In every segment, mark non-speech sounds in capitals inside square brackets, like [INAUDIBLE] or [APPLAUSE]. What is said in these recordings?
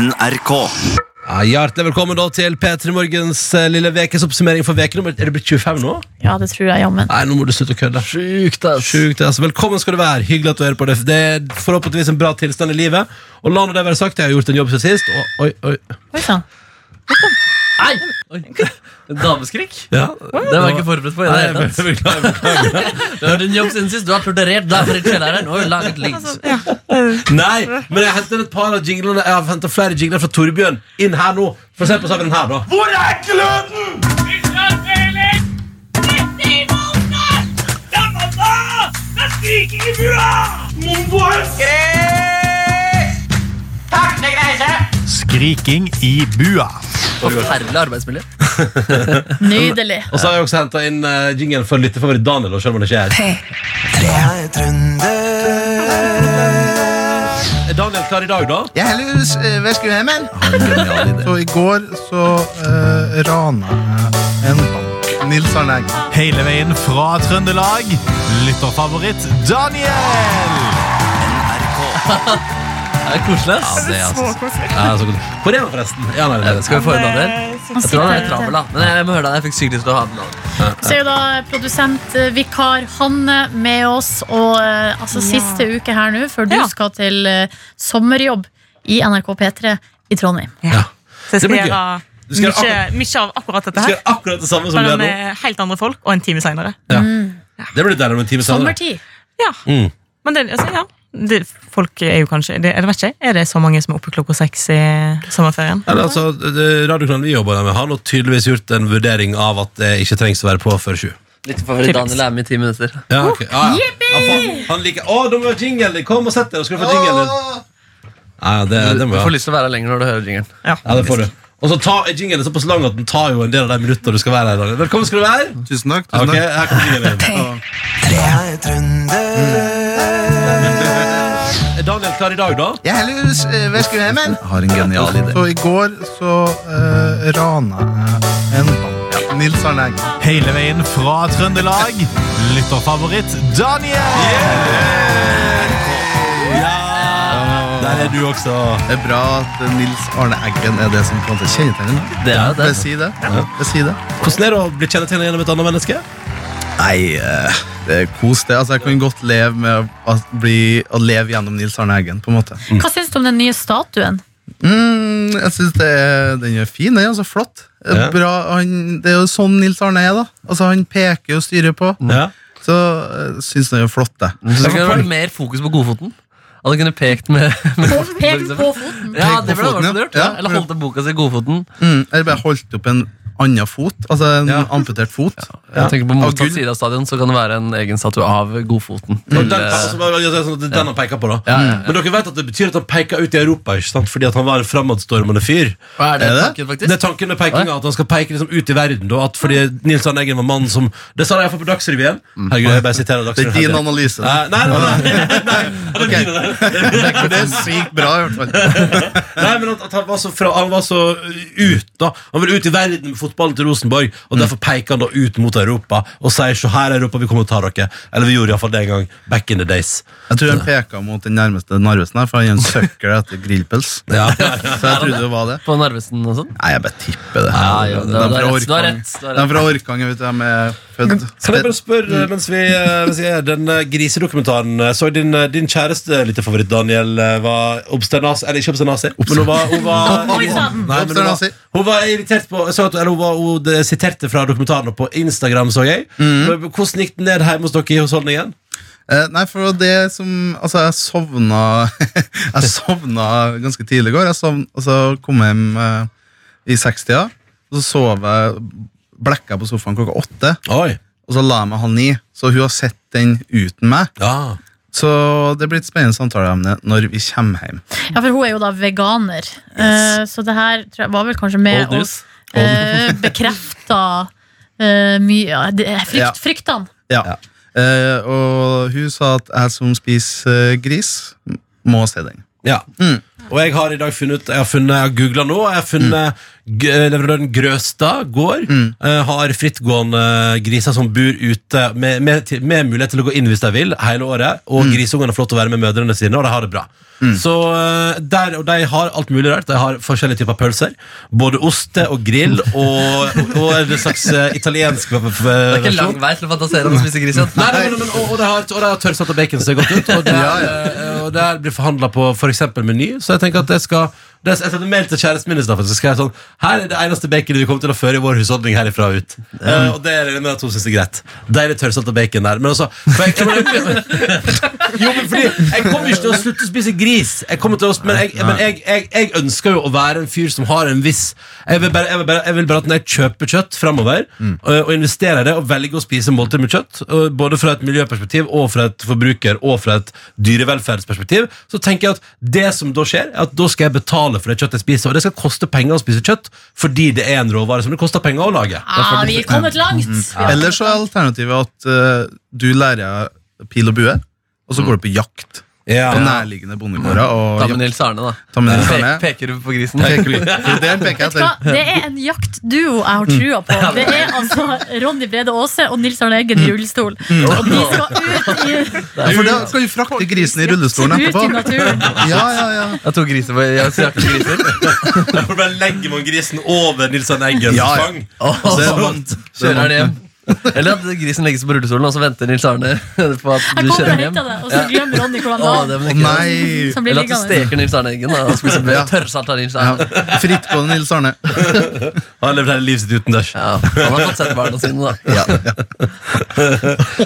NRK. Ja, hjertelig velkommen da til P3 Morgens eh, lille vekes oppsummering for veken nummer Er det blitt 25 nå? Ja, det tror jeg jammen. Nei, nå må du slutte å kødde. Sjukt, ass. Sjukt, ass. Velkommen skal du være. Hyggelig at du hører på det. Det er forhåpentligvis en bra tilstand i livet. Og la nå det være sagt, jeg har gjort en jobb siden sist. Og, oi, oi. Oi sann. Nei! Oi. Dameskrik? Ja, Det var jeg ikke forberedt på. i det hele tatt. Du har en jobb siden sist, du har torturert damer for kjelleren og laget lyd. Nei, men jeg henter et par av jinglene Jeg har hentet flere jingler fra Torbjørn inn her nå. For å se på saken den her, da. Hvor er gløden? Skriking i bua. Forferdelig arbeidsmiljø. [LAUGHS] Nydelig. Og så har jeg også hentet inn uh, jinglen for lyttefavoritt Daniel. Og selv om han ikke er Er Daniel klar i dag, da? Jeg heller hva skal du hjem genial. Så i går så uh, rana jeg en bank. Nils Arne Eggen. Hele veien fra Trøndelag, lytterfavoritt Daniel! Det er koselig, ass. Det er altså, ja, så koselig. Hvor er han forresten? Ja, nei, nei, Skal vi få inn han der? Jeg tror han er er travel, da. Men jeg må høre deg. Jeg fikk sykt lyst til å ha den. da. Så er jo da produsentvikar Hanne med oss, og eh, altså siste uke her nå, før du Ja. skal til eh, sommerjobb i NRK P3 i Trondheim. Ja. Så jeg skal jeg gjøre mye, gjøre mye av akkurat Du dette skal her. gjøre akkurat det samme som du Bare med helt andre folk, og en time seinere. Ja. Det blir deilig om en time senere. Sommertid. Ja. Mm. Men det, altså, ja. Det, folk er jo kanskje det, Jeg vet ikke, Er det så mange som er oppe klokka seks i sommerferien? Eller, altså, det- Radiokanalen vi jobber med, har nå tydeligvis gjort en vurdering av at det ikke trengs å være på før sju. Litt favoritt Daniel er med i ti minutter. Ja, okay. ah, ja. Han, han liker Å, da må vi ha jingle! Kom og sett deg, da skal du få jingle. Ah, ja, det, det Du må vi får lyst til å være her lenger når du hører jingelen. Ja, det får du. Og så ta er jinglen såpass lang at den tar jo en del av de minuttene du skal være her. Velkommen skal du være. Tusen takk. Tusen takk. her kommer jinglen. Er Daniel klar i dag, da? Jeg heller uh, væskehemmen. Har en genial idé. Så i går så uh, rana jeg en bank. Nils Arne Eggen. Hele veien fra Trøndelag, lytterfavoritt Daniel! Ja! Der er du også. Det er bra at Nils Arne Eggen er det som på en måte kjennetegner ham. Det er det. Jeg det. si det. Jeg si det. Hvordan er det å bli kjennetegnet gjennom et annet menneske? Nei, eh, det er kos det. Altså, jeg kan godt leve med å, bli, å leve gjennom Nils Arne Eggen, på en måte. Hva syns du om den nye statuen? Mm, jeg synes er, den er fin. Den er altså flott. Ja. Bra, han, det er jo sånn Nils Arne er, da. Altså, han peker og styrer på. Ja. Så jeg syns den er flott, det. Så det være mer fokus på godfoten. At han kunne pekt med, med På, på foten. Ja, det ble foten, det ja. gjort. Ja. Eller holdt opp boka si Godfoten. Mm, eller bare holdt opp en annen fot. Altså en Ja. amputert fot. Jeg tenker På motsatt side av stadion Så kan det være en egen statue av Godfoten. Den, eh, altså, sånn den han peker på da Ja, ja, ja. Men dere vet at det betyr at han peker ut i Europa ikke sant? Fordi at han var en fremadstormende fyr Hva er det Er det? tanken, Det er tanken med pekinga At han skal peke liksom ut i verden da, at Fordi Nils Arne Eggen var mann som Det sa jeg iallfall på Dagsrevyen Herregud, jeg bare siterer Det er din analyse. Nei, nei, nei, nei, [LAUGHS] [LAUGHS] nei. Okay. det er sykt bra, i hvert fall. [LAUGHS] Nei, men at, at han, var så fra, han var så ut da Han ville ut i verden med fotballen til Rosenborg Og derfor peker han da ut mot Europa Og sier så her er Europa, vi kommer og tar dere Eller vi gjorde i hvert fall det en gang Back in the days Jeg tror han peka mot den nærmeste Narvesen her, for han er en søkkel etter grillpels. Ja, [LAUGHS] ja, ja. Så jeg trodde det var det. På Narvesen og sånn? Nei, jeg bare tipper det. Ja, ja, De det- er det er fra rett, du har rett, du har De er fra Orkang, vet du. De er født Kan jeg bare spørre, mens vi, eh, mens vi er den eh, grisedokumentaren eh, Så din, din kjæreste, lite favoritt Daniel, var obsternas, eller ikke obsternasi Men hun var, hun var, hun var irritert på så at, eller hun, var, hun det siterte fra dokumentaren På Instagram, så jeg Mm. Hvordan gikk den ned hjemme hos dere i husholdningen? Eh, nei, for det som Altså, jeg sovna [LAUGHS] Jeg sovna ganske tidlig i går. Jeg sovna, og så kom hjem eh, i sekstida, og så sov jeg Blekka på sofaen klokka åtte, Oi, og så la jeg meg halv ni. Så hun har sett den uten meg. ja Så det blir et spennende samtaleemne når vi kommer hjem. Ja, for hun er jo da veganer. Eh, så det her tror jeg var vel kanskje med Old [LAUGHS] å bekrefta eh, mye ja, frykt, Ja. Fryktene. Ja. Eh, og hun sa at jeg som spiser eh, gris, må se den. Ja. Mm. Og jeg har i dag funnet Jeg har funnet, jeg har googla nå. Jeg har funnet g- leverandøren Grøstad gård. eh, har frittgående griser som bor ute med, med, til- med mulighet til å gå inn hvis de vil, hele året. Og grisungene får lov til å være med mødrene sine, og de har det bra. Så eh, der, og De har alt mulig rart. De har forskjellige typer pølser. Både oste og grill og, og en slags eh, italiensk Det er ikke versjon. lang vei til å fantasere om å spise gris. Nei, nei, men, men, og, og det har, og det har tørrsatt og bacon som ser godt ut. Og det, er, og det her blir forhandla på f.eks. Meny. Så jeg tenker at det skal det Jeg sendte mail til kjæresten min i stedet, Så skrev jeg sånn Her er det eneste baconet vi kommer til å føre i vår husholdning herifra ut. Eh, og det er det med at hun syns det er greit. Deilig tørrsatt og bacon der. Men altså jeg, [LAUGHS] Jo, men fordi Jeg kommer ikke til å slutte å spise gris. Jeg kommer til å, men jeg, men jeg, jeg, ønsker jo å være en fyr som har en viss Jeg vil bare, vil bare, vil bare at når jeg kjøper kjøtt framover, og, og investerer i det og velger å spise måltid med kjøtt, og både fra et miljøperspektiv og fra et forbruker og fra et dyrevelferdsperspektiv, så tenker jeg at det som da skjer, er at da skal jeg betale for det kjøttet jeg spiser. Og det skal koste penger å spise kjøtt fordi det er en råvare som det koster penger å lage. Ah, vi er kommet langt. Mm Eller så er alternativet at uh, du lærer pil og bue, og så går du på jakt Ja. på nærliggende bondegårder. Og Ta med Nils Arne, da. ta med Nils Pe peker du på grisen? Peker du- [LAUGHS] Det er en peker jeg til. Det er en jaktduo jeg har trua på. Det er altså Ronny Brede Aase og Nils Arne Eggen i rullestol. Og de skal ut i, [LAUGHS] Ja, For da skal jo frakte grisen i rullestolen ut i naturen. Ja, ja, ja. Jeg tok griser på jeg så griser. [LAUGHS] Derfor bare legger man grisen over Nils Arne Eggens Ja, ja. Så, Så er [LAUGHS] Eller at grisen legges på rullestolen, og så venter Nils Arne på at du kommer kjører hjem. det, og så glemmer Ronny hvordan det var. nei! Eller at du steker Nils Arne Eggen da, og spiser Ja. tørrsalt av Nils Ja. Arne. Fritt på Nils Arne. [LAUGHS] Han har levd hele livet sitt utendørs. Ja, han har fått sett barna sine, da.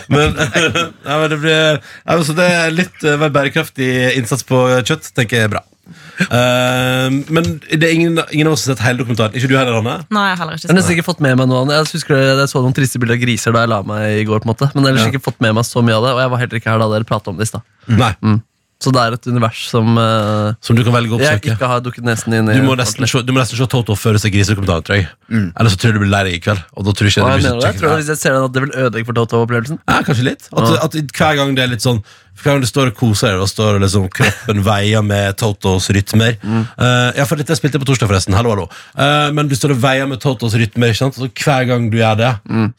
Men, [LAUGHS] ja, men det, blir, ja, altså det er litt eh, mer bærekraftig innsats på kjøtt, tenker jeg er bra. Eh, men det er ingen, ingen av oss som har sett hele dokumentaren. Ikke du heller, Anne? Nei, jeg har heller ikke Jeg har nesten ikke fått med meg noe annet. Jeg husker jeg så noen triste bilder av griser da jeg la meg i går. på en måte Men ellers Ja. ikke fått med meg så mye av det. Og jeg var heller ikke her da dere pratet om det i stad. Nei. Så det er et univers som eh, Som du kan velge å jeg oppsøke. ikke har dukket nesen inn i. Du må nesten se, du må nesten se Toto før du ser grisedokumentaren, tror jeg. Ellers så tror jeg du blir lei deg i kveld. Og da tror jeg ikke Hva det jeg blir mener du? Jeg tror så Hvis jeg ser den at det vil ødelegge for Toto-opplevelsen. Ja, kanskje litt. At, at hver gang det er litt sånn Hver gang du står og koser deg, og står liksom kroppen veier med Totos rytmer. Eh, ja, for dette spilte jeg på torsdag, forresten. Hallo, hallo. Uh, men du står og veier med Totos rytmer, ikke sant? Så hver gang du gjør det,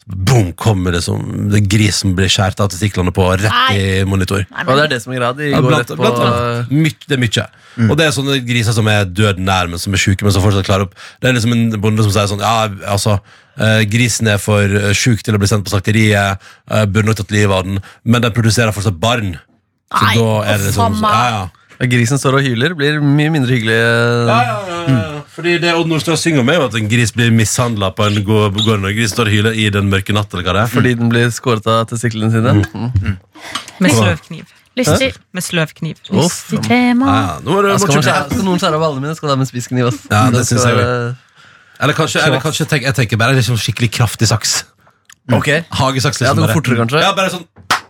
boom, kommer det som det grisen blir skåret av testiklene på, rett i monitor. Og det er det som er greia. De Ja, går blant, rett på blant. Myk- det er mye. Og det er sånne griser som er døden nær, men som er sjuke, men som fortsatt klarer opp. Det er liksom en bonde som sier sånn Ja, altså, eh, grisen er for uh, sjuk til å bli sendt på slakteriet, uh, burde nok tatt livet av den, men den produserer fortsatt barn. Så Nei, da er det liksom ja, ja. Og Grisen står og hyler. Blir mye mindre hyggelig. eh, Ja, ja, ja, ja. Fordi det Odd Nordstad synger om, er jo at en gris blir mishandla på en gård når grisen står og hyler i den mørke natt, eller hva det er. Fordi den blir skåret av testiklene sine. Mm. Med sløvkniv. Lystig, Med sløvkniv. lystig tema. Ja, ja. Nå du, Ja, skal, man skjære, skal noen skjære av ballene mine, skal de ha med spisskniv. Ja, det synes jeg være- Eller kanskje, eller kanskje tenk, jeg tenker bare liksom skikkelig kraftig saks. Ok, Hagesaks. Ja, Liksom, det går fortere, kanskje. Ja, bare sånn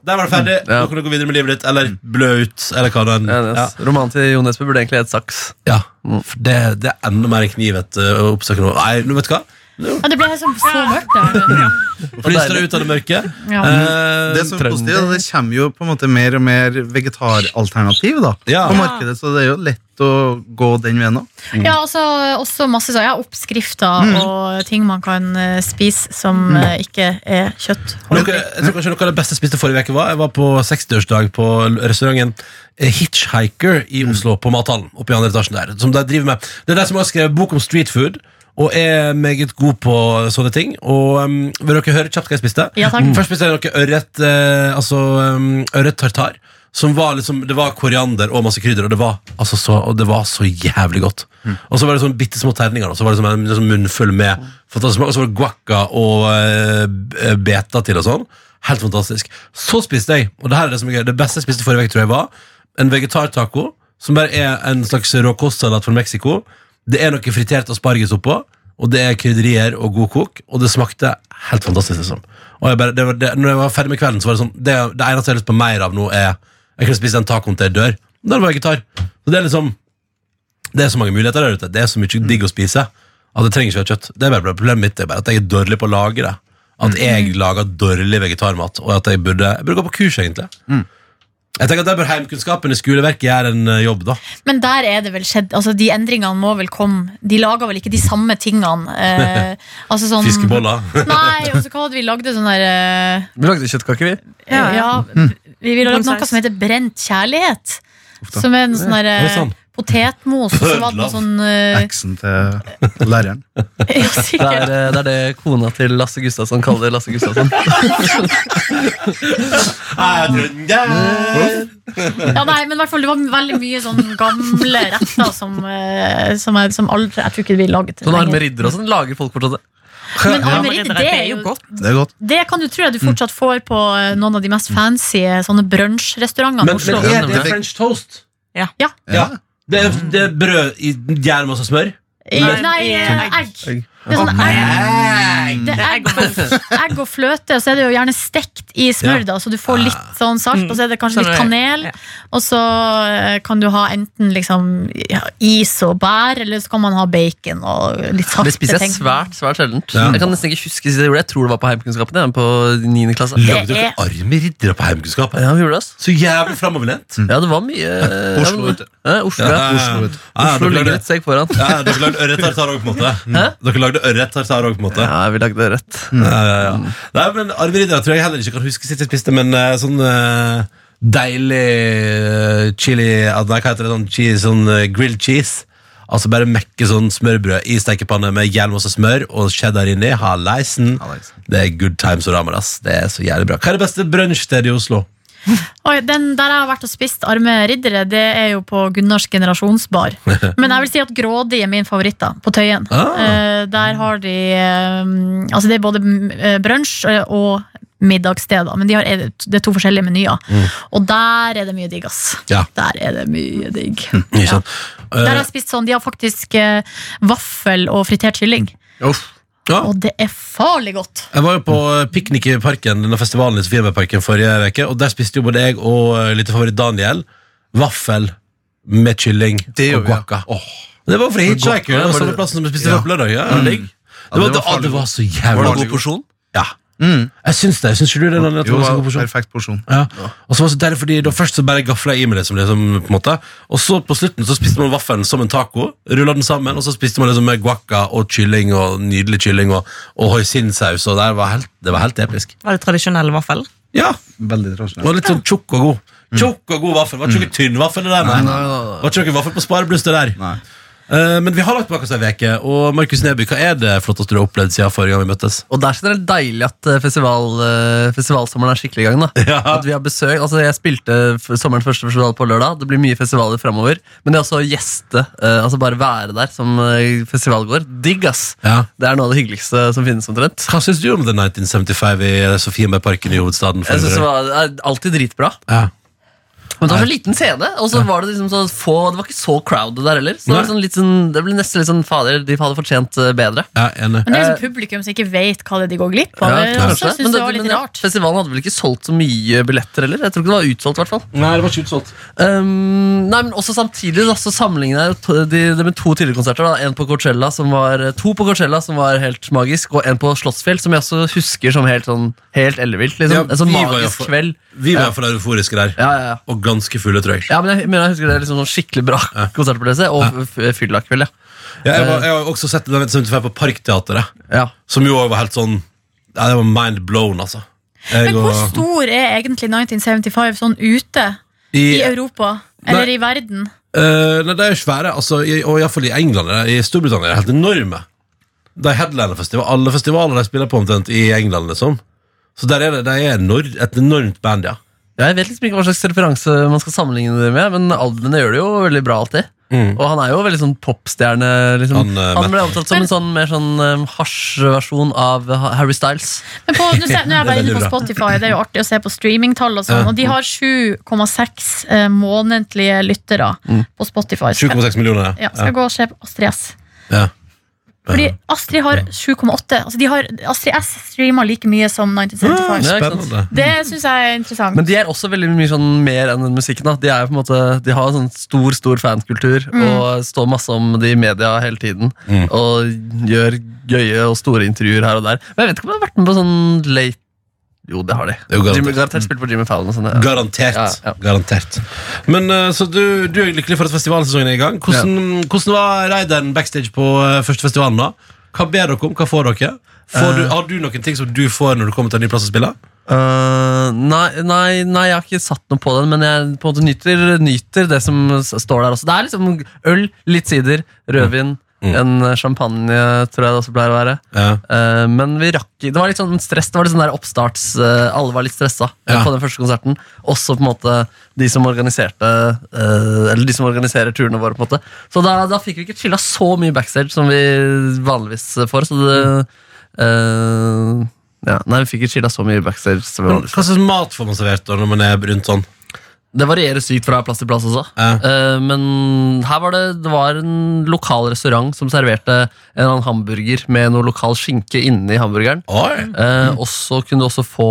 Der var det ferdig. Ja. Nå kan du gå videre med livet ditt. Eller blø ut, eller hva det ja. Romanen til Jo Nesbø burde egentlig hett Saks. Ja. For det, det er enda mer en kniv et uh, oppsøke nå. Nei, nå vet du hva? Ja, det ble liksom så mørkt der. [LAUGHS] Flyster det ut av det mørke. Ja. Eh, Det som er positivt, er at det kommer jo på en måte mer og mer vegetaralternativ da, Ja. på markedet, så det er jo lett å gå den veien òg. Ja, altså, også masse så, ja, oppskrifter og ting man kan eh, spise som eh, ikke er kjøtt. Noe, jeg tror kanskje noe av det beste jeg spiste forrige uke var Jeg var på 60-årsdag på restauranten eh, Hitchhiker i Oslo, på Mathallen. Oppe i andre etasjen der som de driver med Det er de som har skrevet bok om street food. Og er meget god på sånne ting. Og um, Vil dere høre kjapt hva jeg spiste? Ja, takk. Først spiste jeg noe ørret eh, Altså um, ørret tartar. Som var liksom, Det var koriander og masse krydder, og det var, altså så, og det var så jævlig godt. Og så var det sånn bitte små terninger, og så var det sånn en sånn munnfull med fantastisk smak, og så var det guacca og eh, beta til og sånn. Helt fantastisk. Så spiste jeg, og det her er det som er gøy, det beste jeg spiste forrige uke, tror jeg var, en vegetartaco, som bare er en slags råkostsalat fra Mexico. Det er noe fritert asparges oppå, og det er krydderier og god kok, og det smakte helt fantastisk. liksom. Og jeg bare, det var, det, når jeg var ferdig med kvelden, så var det sånn, det, det eneste jeg har lyst på mer av nå, er Jeg kunne spise den tacoen til jeg dør. Den var vegetar. Så det er liksom Det er så mange muligheter der ute. Det er så mye digg å spise at jeg trenger ikke ha kjøtt. Det er bare Problemet mitt er bare at jeg er dårlig på å lage det. At jeg lager dårlig vegetarmat, og at jeg burde, jeg burde gå på kurs, egentlig. Jeg tenker at Der bør heimkunnskapen i skoleverket gjøre en eh, jobb, da. Men der er det vel skjedd altså De endringene må vel komme De lager vel ikke de samme tingene. Eh, [LAUGHS] altså sånn Fiskeboller. [LAUGHS] Nei, og så hva hadde vi lagd? Sånn der eh, Vi lagde kjøttkaker, vi. ja, Ja, Vi ville lagd noe som heter brent kjærlighet. Som er en sånn der Er eh? Potetmos. som var noe sånn eh, Eksen til læreren. [LAUGHS] Ja, Det er, eh, det er det kona til Lasse Gustavsson kaller Lasse Gustavsson. [LAUGHS] Ja, nei, men i hvert fall det var veldig mye sånn gamle retter som, uh, som, er, som aldri Jeg tror ikke vi laget det Sånn arme ridder og sånn lager folk fortsatt det. Men Ja, arme det det er jo godt. Det er godt. Det kan du tro at du fortsatt får på noen av de mest fancy sånne brunsjrestaurantene Men, i Oslo. men er det French toast? Ja. Ja. Ja. Det er, det er brød i gjær og smør? Nei, nei, egg. egg. Det er sånn egg. Det er egg, og, [LAUGHS] egg og fløte, og så er det jo gjerne stekt i smør, da, så du får litt sånn salt, og så er det kanskje litt kanel, og så eh, kan du ha enten liksom ja, is og bær, eller så kan man ha bacon og litt salte Det spiser jeg svært svært sjeldent. Ja. Jeg kan nesten ikke huske jeg gjorde det. Jeg tror det var på heimkunnskapen. Jeg, på 9. klasse. Lagde dere arm i riddere på heimkunnskapet? Ja, vi gjorde det, ass. Så jævlig framoverlent. Ja, det var mye Oslo, ja, vet du. Oslo, ja. Oslo, Oslo ligger et steg foran. ja, dere lagde ørret-tartar òg, på en måte. Dere lagde ørret-tartar òg, på en måte. Ja, vi lagde ørret. Mm. Ja, ja, ja. Nei, men Arveridder tror jeg heller ikke kan huske sist jeg spiste, men uh, sånn uh, deilig eh, chili ah, Nei, hva heter det? Sånn, cheese, sånn uh, grilled cheese. Altså bare mekke sånn smørbrød i stekepanne med jernmasse smør og cheddar inni. Halleisen. Det er good times og rammer, ass. Det er så jævlig bra. Hva er det beste brunsjstedet i Oslo? Oi, den der jeg har vært og spist arme riddere, det er jo på Gunnars generasjonsbar. [LAUGHS] Men jeg vil si at Grådig er min favoritt, da, på Tøyen. Ah. Eh, der har de eh, Altså, det er både uh, brunsj eh, og middagssteder, men de har, det er to forskjellige menyer. Og der er det mye digg, ass. Mm. Ja. Der er det mye digg. Ikke sant? Der har Eh, jeg spist sånn, De har faktisk eh, vaffel og fritert kylling. Ja. Og det er farlig godt. Jeg var jo på eh, piknik i parken Denne festivalen i Sofiebergparken forrige uke, og der spiste jo både jeg og eh, lille favoritt Daniel vaffel med kylling Det og guacca. ja. Det var fra Hitchhiker. Det var Var samme plassen som vi spiste Ja. lørdag. Ja, Mm. Det, var, det det, var det var så Var jævlig det god porsjon? Ja. Mm. Jeg syns det. Syns ikke du det? Daniel, at det Jo, var så god porsjon? perfekt porsjon. Ja. Og så var det så deilig, fordi da Først så bare gafla jeg i meg det, som liksom, på en måte Og så på slutten så spiste man vaffelen som en taco, rulla den sammen, og så spiste man liksom med guacca og kylling og nydelig kylling og, og hoisinsaus, og det var helt, det var helt episk. Var det tradisjonell vaffel? Ja, Veldig tradisjonelt. var litt sånn tjukk og god. Tjukk og god vaffel. Var Det ikke noe tynn vaffel, det der. Nei. Det var ikke noe vaffel på sparebluss, det der. Nei. Eh, men vi har lagt bak oss ei uke, og Markus Neby, hva er det flotteste du har opplevd siden forrige gang vi møttes? Og det er generelt deilig at eh, festival, eh, festivalsommeren er skikkelig i gang. da [LAUGHS] Ja. At vi har besøk, altså Jeg spilte f- sommerens første festival på lørdag. Det blir mye festivaler framover. Men det er også å gjeste, eh, altså bare være der som eh, festivalgåer, digg, ass! Ja. Det er noe av det hyggeligste som finnes, omtrent. Hva syns du om The 1975 i Sofienbergparken i hovedstaden? Jeg synes det var det er alltid dritbra. ja. Men det var så liten scene, og så var det liksom så få Det var ikke så crowded der heller. Så det, var Nei. sånn litt sånn, det ble nesten litt sånn Fader, de hadde fortjent eh, bedre. ja, enig. Men det er liksom jo publikum som ikke vet hva det er de går glipp av. Ja, Jeg kanskje. også Men det var litt men rart. Festivalen hadde vel ikke solgt så mye billetter heller? Jeg tror ikke det var utsolgt, i hvert fall. Nei, det var ikke utsolgt. Um, nei, men også samtidig da, så sammenligner jeg to- de, de med to tidligere konserter. Da. En på Coachella som var, to på Coachella som var helt magisk, og en på Slottsfjell som jeg også husker som helt, sånn, helt ellevilt. Liksom. Ja, en sånn vi var jo magisk for- kveld. Vi var Ja. euforiske der. Ja, ja, ja. Og ganske fulle, tror jeg. ja, men jeg, men jeg husker det er liksom sånn skikkelig bra konsertopplevelse. Og ja. fyllakveld, ja. Ja, jeg, var, jeg har også sett den 1975 på Parkteatret, ja. som jo var helt sånn Ja, det var mind blown, altså. Jeg Men hvor og- stor er egentlig 1975 sånn ute i, i Europa? Eller i verden? Uh, nei, de er svære, altså, i, og iallfall i England. eh, I Storbritannia er de helt enorme. De headliner festival, alle festivaler de spiller på omtrent i England, liksom. Så der er det, de er et enormt band, ja. Ja, Jeg vet liksom ikke hva slags referanse man skal sammenligne det med, men albumene gjør det jo veldig bra alltid. Mm. Og han er jo veldig sånn popstjerne. Liksom. Han, Han, eh, ble omtalt som en sånn mer sånn um, hasjversjon av Harry Styles. Men på, nå, ser, nå er jeg [LAUGHS] bare inne på. Spotify, det er jo artig å se på streamingtall og sånn. Ja. Og de har 7,6 eh, månedlige lyttere på Spotify. 7,6 millioner. Ja, skal jeg gå og se på Astrid S. Ja. Fordi Astrid har 7,8. Altså de har, Astrid S streamer like mye som 1975. Ja. Det syns jeg er interessant. Men de er også veldig mye sånn mer enn den musikken. Da. De, er på en måte, de har sånn stor stor fankultur og står masse om det i media hele tiden. Mm. Og gjør gøye og store intervjuer her og der. Men jeg vet ikke om jeg har vært med på sånn late Jo, det har de. Det garantert. Jimmy Garantert spilt på Jimmy Fallon sånn. Ja. Garantert. Ja, ja. Garantert. Men eh, Så du, du er lykkelig for at festivalsesongen er i gang. Hvordan, hvordan var raideren backstage på eh, første festivalen? da? Hva ber dere om? Hva får dere? Får du, har du noen ting som du får når du kommer til en ny plass å spille? Uh, nei, nei, nei, jeg har ikke satt noe på den, men jeg på en måte nyter, nyter det som står der også. Det er liksom øl, litt sider, rødvin, en champagne, tror jeg det også pleier å være. Ja. Uh, men vi rakk Det var litt sånn stress. Det var litt sånn der oppstarts uh, Alle var litt stressa eh, Ja. på den første konserten. Også på en måte de som organiserte uh, Eller de som organiserer turene våre. på en måte Så da, da fikk vi ikke chilla så mye backstage som vi vanligvis får. Så det eh, ja, Nei, vi fikk ikke chilla så mye backstage. Men Hva slags mat får man servert da når man er rundt sånn? Det varierer sykt fra plass til plass også. Ja. Eh, men her var det, det var en lokal restaurant som serverte en annen hamburger med noe lokal skinke inni hamburgeren. Oi. Eh, og så kunne du også få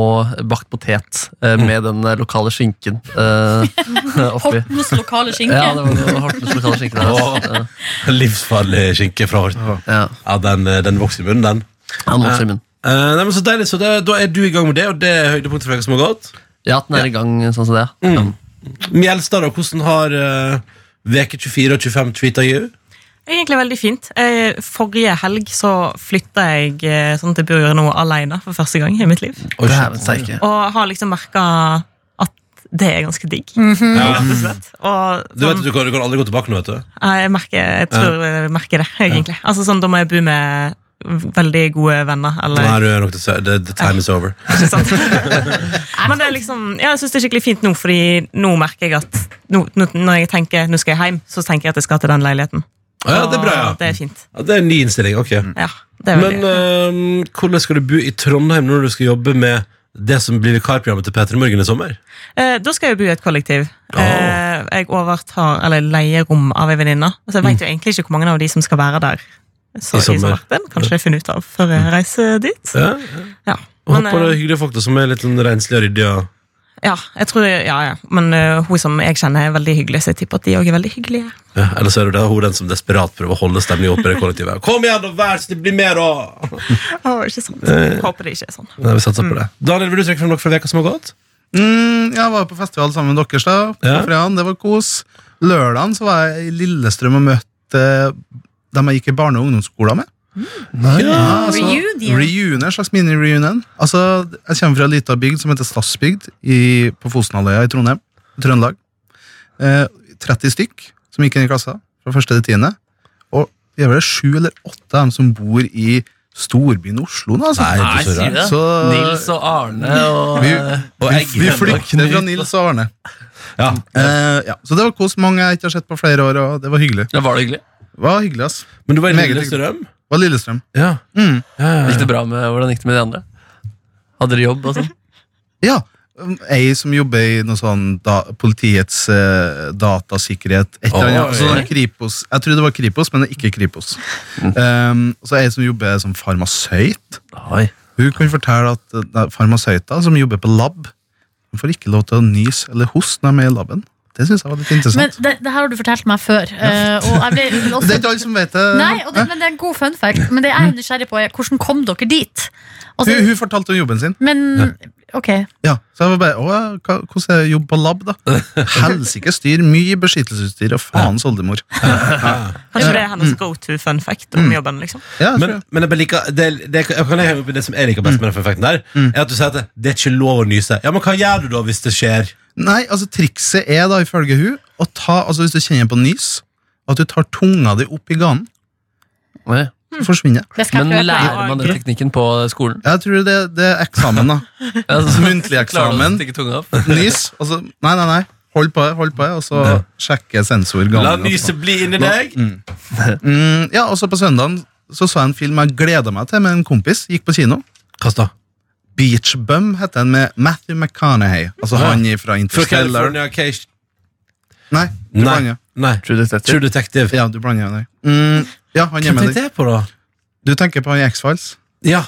bakt potet eh, med den lokale skinken eh, [LAUGHS] oppi. Hortens lokale skinke. Ja, det var noe Hortens lokale skinke der. Oh, Livsfarlig skinke fra Horten. ja, Ja, den, den vokser i munnen, den. han vokser i munnen. Uh, nei, men så deilig, så det, Da er du i gang med det, og det er høydepunktet for uka som har gått. Ja, at den er i gang sånn som det. Mm. Mjelstad, da, hvordan har uh, veke 24 og 25 tweeta you? Egentlig veldig fint. Eh, Forrige helg så flytta jeg eh, sånn at jeg bor nå alene for første gang i mitt liv. Og, Og har liksom merka at det er ganske digg. Ja. Rett og slett. Og Du vet at du kan, du kan aldri gå tilbake nå, vet du. jeg, merker, jeg tror jeg merker det, egentlig. Altså sånn, Da må jeg bo med veldig gode venner. Eller Nei, du er nok si- the, the time is over. Ikke sant? [LAUGHS] [LAUGHS] Men det er liksom, ja, jeg synes det er skikkelig fint nå, fordi nå merker jeg at nå, nå, når jeg tenker nå skal jeg hjem, så tenker jeg at jeg skal til den leiligheten. Ja, det er bra, ja. Det er fint. ja det er en ny innstilling. ok Ja, det er Men eh, hvordan skal du bo i Trondheim når du skal jobbe med det som blir vikarprogrammet til P3 Morgen i sommer? eh, Da skal jeg bo i et kollektiv. Eh, jeg overtar, eller leier rom av ei venninne. Altså, jeg vet jo egentlig ikke hvor mange av de som skal være der. Så, I sommer. Den kanskje jeg finner ut av før jeg reiser dit. Ja, Ja, og men, Håper det eh, er hyggelige folk da, som er litt sånn renslige og ryddige. ja, jeg tror, ja, ja. Men uh, hun som jeg kjenner, er veldig hyggelig, så jeg tipper at de òg er veldig hyggelige. Ja, eller så er det det hun den som desperat prøver å holde stemningen oppe i det kollektivet. [LAUGHS] Kom igjen, da, vær snill, bli med, da! oh, ikke sant. Håper det ikke er sånn. Nei, vi satser på det. Daniel, vil du trekke frem noe fra veka som har gått? Mm, jeg var på festival sammen med deres da, på Ja. fredagen. Det var kos. Lørdagen så var jeg i Lillestrøm og møtte dem jeg gikk i barne- og ungdomsskolen med. Ja, altså, Reunion. Reunion, en slags mini-reunion. Altså, jeg kommer fra ei lita bygd som heter Stadsbygd i, på Fosenhalvøya i Trondheim. Trøndelag. Eh, 30 stykk som gikk inn i klassa fra første til tiende. Og vi er vel sju eller åtte av dem som bor i storbyen Oslo nå. Altså. Nei, Nei, så sier det. Så- Nils og Arne og Vi, eh, Og vi, vi flykter fra Nils og Arne. Ja. Eh, ja. Så det var kos. Mange jeg ikke har sett på flere år, og det var hyggelig. Det Var det hyggelig? Det var hyggelig, ass. Men du var i Meget Lillestrøm? Det var Lillestrøm. Ja. Mm. Ja, ja, Gikk det bra med, Hvordan gikk det med de andre? Hadde dere jobb og sånn? Ja. um, Ei som jobber i noe sånn da, politiets eh, datasikkerhet. Et eller annet. Oi. Sånn Kripos. Jeg tror det var Kripos, men det er ikke Kripos. Um, så ei som jobber som farmasøyt. Oi. Hun kan fortelle at eh, er farmasøyter som jobber på lab, de får ikke lov til å nyse eller hoste når de er i laben. Det syns jeg var litt Men interessant. det, det her har du fortalt meg før. Ja. og jeg ble [LAUGHS] det er ikke alle som vet det. nei, og det, men det er en god fun fact. Men det jeg er nysgjerrig på, er hvordan kom dere dit? Altså, hun, hun fortalte om jobben sin. men ok, Ja, Så jeg var bare, å, Hvordan er jobb på lab, da? [LAUGHS] Helsike styr. Mye beskyttelsesutstyr og faens oldemor. Kanskje det er hennes go to fun fact om jobben. liksom Ja, jeg tror Men, men jeg liker det, det, jeg kan jeg henge opp i det som jeg liker best med den fun facten der, er at du sier at det, det er ikke lov å nyse. Ja, men hva gjør du da hvis det skjer? Nei, altså Trikset er da ifølge hun å ta, altså hvis du kjenner på nys, at du tar tunga di opp i ganen. Oi. Så forsvinner Men lærer man den teknikken på skolen? Jeg tror det, det er eksamen, da. [LAUGHS] Altså, [LAUGHS] Muntlig eksamen. stikke tunga opp? [LAUGHS] Nys. Og så, nei, nei, nei. Hold på, hold på, og så sjekke sensor La ganen. nyset bli inni deg! Mm, ja, og så på søndagen så så jeg en film jeg gleda meg til med en kompis. Gikk på kino. Da? Beach Bum heter den med Matthew McConaughey. Altså Ja. han fra Interstellar. Nei, du Nei. blander. Nei. True Detective. True Detective. Ja, du blander deg. Mm, ja, han Hvem tenkte jeg på, da? Du tenker på han i X-Files? Ja.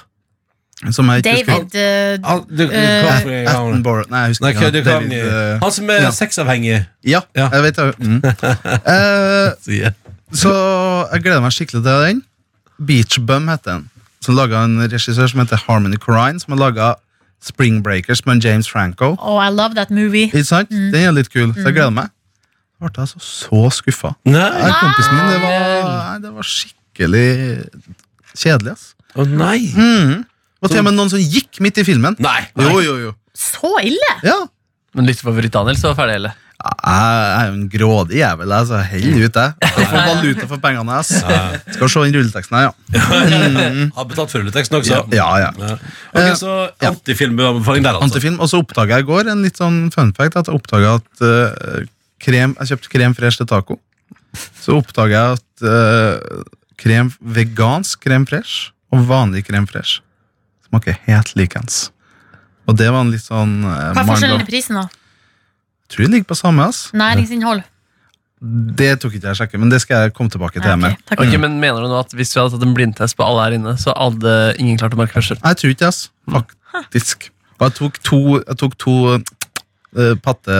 Som jeg ikke husker. David Han, gang? Attenborough Nei, jeg husker ikke. kan, David, eh, han som er ja. sexavhengig. Ja, Ja. jeg vet det. Mm. [LAUGHS] uh, så jeg gleder meg skikkelig til den. Beach Bum heter den. Som laga en regissør som heter Harmony Corrine, som har laga Spring Breakers med James Franco. Oh, I love that movie. Ikke sant? Den er litt kul, så jeg gleder meg. Da ble jeg altså så skuffa. Nei. Nei, Kompisen min, det var, nei, det var skikkelig kjedelig. ass. Å nei. Mm. Og til og med noen som gikk midt i filmen. Nei. Jo, jo, jo. Så ille! Ja. Men lyttefavoritt Daniel, så var ferdig, eller? Jeg er jo en grådig jævel. Altså. Hell ut, jeg. [LAUGHS] Jeg får valuta for pengene. Ass. Skal se den rulleteksten her, ja. [LAUGHS] Har betalt for rulleteksten også. Ja, ja. Ja. Ok, så antifilmanbefaling der, altså. Antifilm. Og så oppdaga jeg i går en litt sånn fun fact at jeg oppdaga at uh, krem, Jeg kjøpte krem fresh til taco. Så oppdaga jeg at uh, krem, vegansk krem fresh og vanlig krem fresh smaker helt likens. Og det var en litt sånn uh, Hva er forskjellen i prisen, da? Tror det ligger på samme. ass Næringsinnhold. Det tok ikke jeg sjekke, men det skal jeg komme tilbake til. Med takk. Ok, men Mener du nå at hvis vi hadde tatt en blindtest på alle her inne, så hadde ingen klart å merke forskjell? Jeg tror ikke, ass. Faktisk. Og jeg tok to, jeg tok to eh, patte...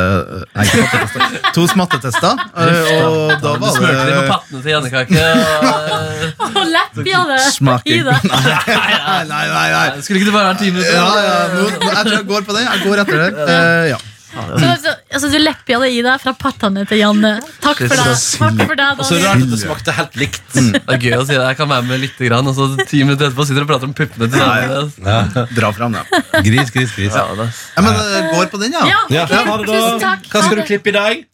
Nei, ikke pattetester. [LAUGHS] To smattetester. eh, og da Du var smurte de på det pattene til Jannekake. og- [LAUGHS] Og leppene i smaking. det. [LAUGHS] Nei, nei, nei. nei. Skulle ikke det bare være ti minutter? Ja, ja, nå, nå, jeg tror jeg går på det. Jeg går etter det. Eh, ja. Så, så, altså, du lepper det i deg fra pattene til Janne. Takk for deg. Takk for deg, Og så rart at det smakte helt likt. [LAUGHS] Det er gøy å si det. Jeg kan være med litt, grann, og så ti minutter etterpå sitter du og prater om puppene til Daniel. Ja. Dra fram da. Gris, gris, gris. Ja, det. Ja, men det går på den, ja. Ja, Ja, ha det da. tusen takk. Hva skal du klippe i dag?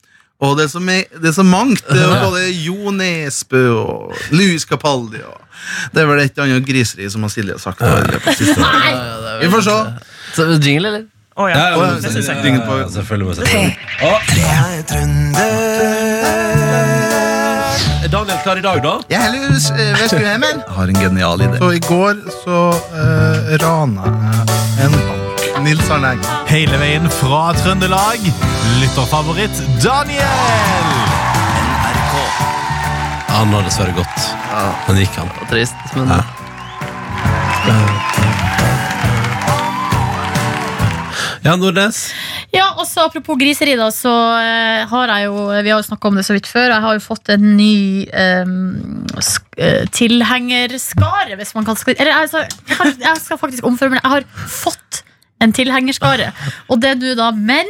Og det er så, det er så mangt. Det er både Jo Nesbø og Louis Capaldi og Det er vel et annet griseri som har Silje sagt. siste året. Vi får se. Jingle, eller? Å ja. Ja, ja, det syns jeg. Ringen på Ja, selvfølgelig må jeg sette den. Er Daniel klar i dag, da? Jeg heller eh, Vestheimen. Jeg har en genial idé. Så I går så uh, rana jeg en bank. Nils Arne Eggen. Hele veien fra Trøndelag. Lytterfavoritt Daniel! NRK. Han har dessverre gått. Han gikk, han. Det var trist, men Ja. Ja, Nordnes. Ja, også Apropos griseri, da, så eh, har jeg jo Vi har jo snakka om det så vidt før. Jeg har jo fått en ny um, sk tilhengerskare, hvis man kan Eller altså, jeg, jeg skal faktisk omføre meg. Jeg har fått en tilhengerskare. Og det nå da menn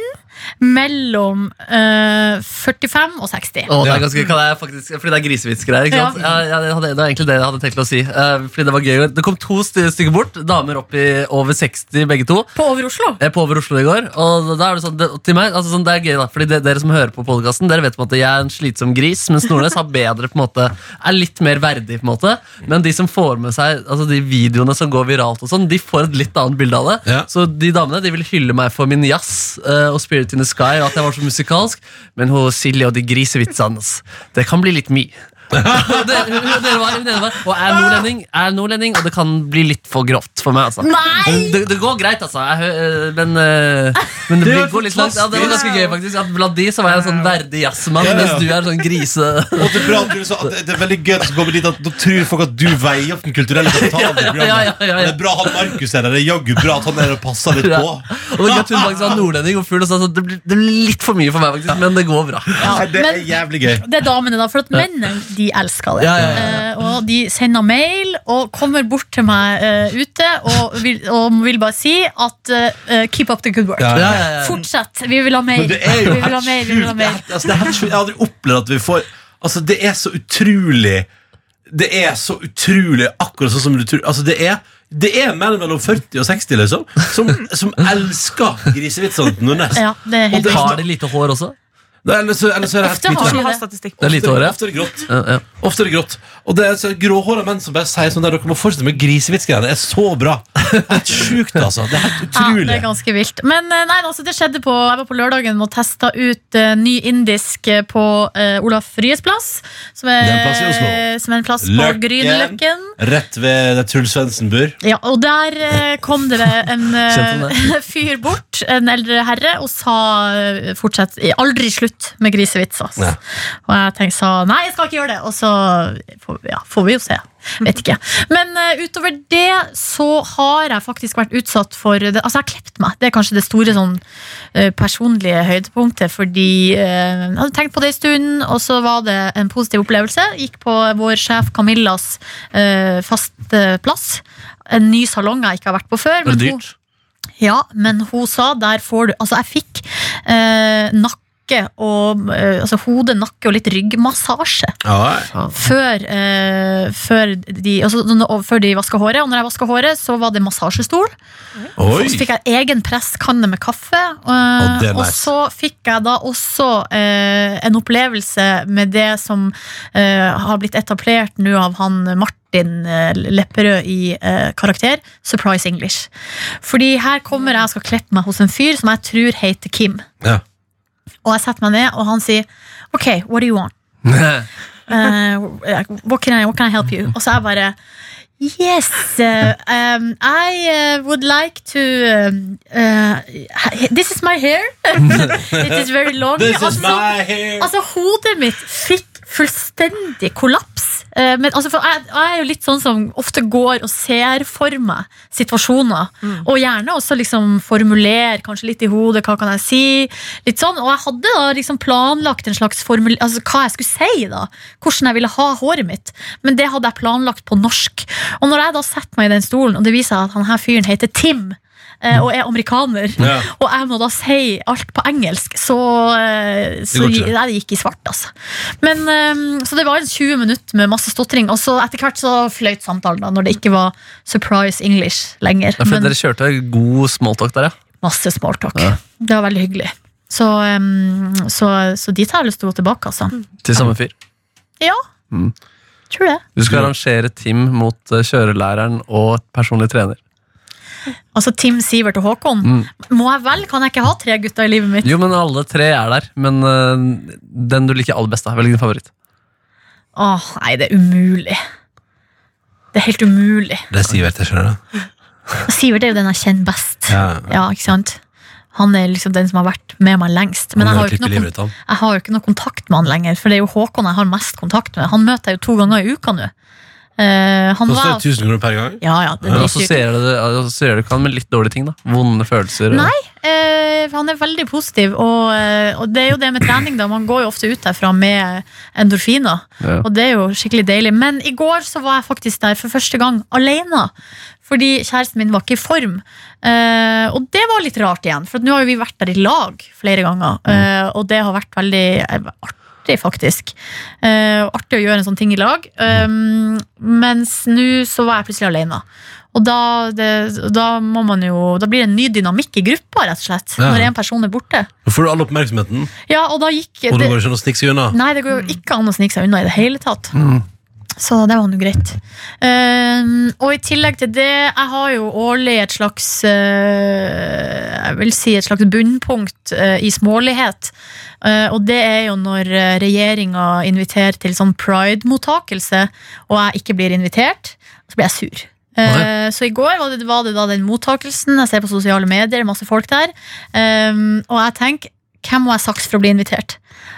mellom eh, 45 og 60. Å, det er ganske, kan jeg faktisk, fordi det er grisevitsgreier. ikke sant? Ja. Ja, jeg hadde, det var egentlig det jeg hadde tenkt å si. Eh, fordi Det var gøy. Det kom to sty- stykker bort. Damer opp i over 60, begge to. På Over Oslo. Er på Over Oslo i går. Og da er det sånn, det, til meg, altså sånn, det er gøy da Fordi det, Dere som hører på podcasten Dere vet på en måte jeg er en slitsom gris, mens Nordnes har bedre på en måte er litt mer verdig. på en måte Men de som får med seg Altså de videoene som går viralt, og sånn de får et litt annet bilde av det. Ja. Så de damene de vil hylle meg for min jazz eh, og Spirit in the Sky, og at jeg var så musikalsk. Men hun Silje og de grisevitsene Det kan bli litt mye. Det, dere var, dere var. Og er nordlending, er nordlending, og det kan bli litt for grovt for meg. altså Nei! det, det går greit, altså. Jeg, øh, men, øh, men det, [LAUGHS] blir, går litt langt. Ja, det var ganske gøy, faktisk. At blant de så var jeg en sånn verdig jazzmann, Ja, ja. mens du er sånn grise... Og det, bra, at at det- det er veldig gøy at går kommer dit at Da tror folk at du veier opp den kulturelle kapitalen. i programmet. Ja, ja, ja, ja. Det er bra han Markus er der. Det er jaggu bra at han er der og passer litt Ja. på. Og det er gøy hun faktisk var nordlending og full og sa sånn, det, blir, det blir litt for mye for meg, faktisk, men det går bra. Ja, Nei, det er jævlig gøy. det er damene, da. For at mennene de elsker det. Ja, ja, ja, Eh, og de sender mail og kommer bort til meg eh, ute og vil, og vil bare si at eh, keep up the good work. Ja, Ja, ja, ja. Fortsett. Vi vil ha mer. Det er jo helt sjukt. Altså. Jeg har aldri opplevd at vi får Altså, det er så utrolig Det er så utrolig akkurat sånn som du tror Altså, det er det er menn mellom 40 og 60 liksom som, som elsker grisevitsene. Ja, Og det- Har de lite hår også? Nei, Eller så, eller så er det Ofte har. Vi det. statistikk. Det er lite hår, ja. Ofte er det grått. Ja, ja. Ofte er det grått. Og det er så gråhåra menn som bare sier sånn der Dere må fortsette med grisevitsgreiene. Det er så bra. Det er helt sjukt, altså. Det er helt Ja, utrolig. det er ganske vilt. Men eh, nei, altså, det skjedde på Jeg var på lørdagen og testa ut eh, ny indisk eh, på eh, Olaf Ryes plass. Som er, Det er en plass i Oslo. Som er en plass på Løkken. Grünerløkken. Rett ved der Truls Svendsen bor. Ja, og der eh, kom det en [LAUGHS] eh, [LAUGHS] fyr bort, en eldre herre, og sa eh, fortsett aldri slutt med grisevits. ass. Ja. Og jeg tenkte sa nei, jeg skal ikke gjøre det. Og så får, ja, får vi jo se. Vet ikke. Men uh, utover det så har jeg faktisk vært utsatt for det. Altså, jeg har klept meg. Det er kanskje det store sånn uh, personlige høydepunktet, fordi uh, jeg hadde tenkt på det en stund, og så var det en positiv opplevelse. Gikk på vår sjef Camillas faste plass. En ny salong jeg ikke har vært på før. Var det dyrt? Ja, men hun sa der får du Altså, jeg fikk eh, nakke og eh, Altså hode, nakke og litt ryggmassasje Ja, før, eh, før, de, altså, før de vaska håret. Og når jeg vaska håret, så var det massasjestol. Oi! Så fikk jeg egen presskanne med kaffe. Eh, er og så fikk jeg da også eh, en opplevelse med det som eh, har blitt etablert nå av han Martin eh, Lepperød i eh, karakter, Surprise English. Fordi her kommer jeg og skal klippe meg hos en fyr som jeg tror heter Kim. Ja. Og jeg setter meg ned, og han sier OK, what do you want? Uh, [LAUGHS] what, can I, what can I help you? Og så er jeg bare Yes, uh, um, I uh, would like to um, uh, This is my hair. [LAUGHS] It is very long. This is altså, my hair! altså, hodet mitt fikk fullstendig kollaps. Eh, men, altså, jeg, jeg er jo litt sånn som ofte går og ser for meg situasjoner. Og gjerne også liksom formulere kanskje litt i hodet hva kan jeg si. Litt sånn, Og jeg hadde da liksom planlagt en slags formul altså, hva jeg skulle si. da Hvordan jeg ville ha håret mitt. Men det hadde jeg planlagt på norsk. Og når jeg da setter meg i den stolen, og det viser seg at han her fyren heter Tim og er amerikaner, Ja. og jeg må da si alt på engelsk, så, eh, så det, nei, det gikk i svart, altså. Men, eh, så det var en 20 minutter med masse stotring, og så etter hvert så fløyt samtalen, da, når det ikke var surprise English lenger. Ja, for Men dere kjørte god smalltalk der, ja. masse smalltalk. Ja. Det var veldig hyggelig. Så, eh, så, så dit har jeg lyst til å gå tilbake, altså. Til samme fyr. Ja, Mm. tror det. Du skal arrangere team mot eh, kjørelæreren og personlig trener. Altså Tim, Sivert og Håkon. Mm. Må jeg vel? Kan jeg ikke ha tre gutter i livet mitt? Jo, men alle tre er der. Men uh, den du liker aller best, da. Velg din favoritt. Åh, nei, det er umulig. Det er helt umulig. Det er Sivert, jeg skjønner det. Sivert er jo den jeg kjenner best. Ja. Ja, ikke sant? Han er liksom den som har vært med meg lengst. Men jeg har noe, jeg har jo ikke noe kontakt med han lenger, for det er jo Håkon jeg har mest kontakt med. Han møter jeg jo to ganger i uka nå. Eh, han Koster var det 1000 kroner per gang? Ja, ja, det Men er assosierer dritdyrt. du ikke han med litt dårlige ting? da Vonde følelser? og- Nei, for han er veldig positiv, og, uh, og det er jo det med trening, da. Man går jo ofte ut derfra med endorfiner, Ja. og det er jo skikkelig deilig. Men i går så var jeg faktisk der for første gang alene. Fordi kjæresten min var ikke i form. Uh, og det var litt rart igjen, for at nå har jo vi vært der i lag flere ganger. eh, og det har vært veldig eh, artig, faktisk. Uh, artig å gjøre en sånn ting i lag. Um, mens nå så var jeg plutselig alene. Og da, det, da må man jo Da blir det en ny dynamikk i gruppa, rett og slett. Ja. Når en person er borte. Da får du all oppmerksomheten, Ja, og da gikk og det, går ikke an å snike seg unna. Nei, det går jo ikke an å snike seg unna i det hele tatt. Mm. Så det var nå greit. Um, og i tillegg til det, jeg har jo årlig et slags uh, Jeg vil si et slags bunnpunkt uh, i smålighet. Eh, og det er jo når uh, regjeringa inviterer til sånn pride-mottakelse, og jeg ikke blir invitert, så blir jeg sur. Okay. så i går var det, var det da den mottakelsen. Jeg ser på sosiale medier, masse folk der. Um, og jeg tenker, hvem må jeg saks for å bli invitert?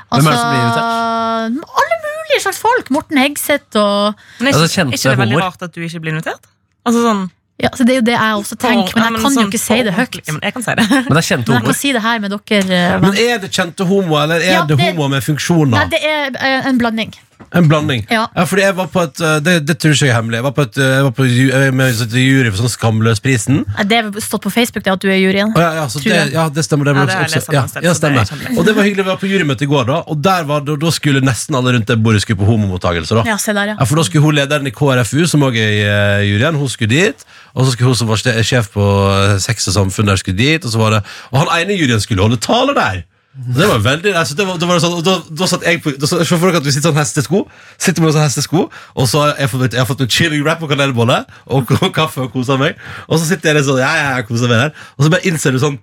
Hvem er det som blir invitert? Alle mulige slags folk! Morten Hegseth og Men er Altså, ikke, er ikke det veldig rart at du ikke blir invitert? Altså sånn ja, så Det er jo det jeg også tenker, men jeg kan jo sånn ikke si det høyt. men jeg kan si det. [LAUGHS] Men det er kjente jeg homoer. kan si det her med dere. eh, Men er det kjente homo, eller er Ja, det det- homo med funksjoner? Nei, det er eh, en blanding. En blanding. Ja. fordi jeg var på et uh, Det, det tror ikke jeg er hemmelig. Jeg var på et, uh, jeg var på ju- jeg var med i jury for sånn Skamløsprisen. Nei, Det har stått på Facebook, det at du er juryen. Å, ja, ja, så Tror det, jeg. ja, det stemmer. Det, Ja, det jeg også, lest ja, ja, så det er stemmer. kjempelett. Og det var hyggelig. Vi var på jurymøte i går, da og der var det, da skulle nesten alle rundt det bordet skulle på homomottakelse. Da. Ja, se der, ja. Ja, for da skulle hun lederen i KrFU, som også er i eh, juryen, hun skulle dit. Og så skulle hun som var ste- sjef på eh, Sex og Samfunn, der skulle dit. Og, så var det, og han ene i juryen skulle holde tale der. Det var veldig altså, det var, det var sånn, og da, da satt jeg på da, Se for dere at vi sitter sånn hestesko. Sitter med sånn hestesko Og så har jeg fått, jeg har fått en chili wrap og kanelbolle Og, og kaffe og koset meg. Og så sitter jeg litt sånn, ja, ja, jeg koser meg der. Og så bare innser du sånn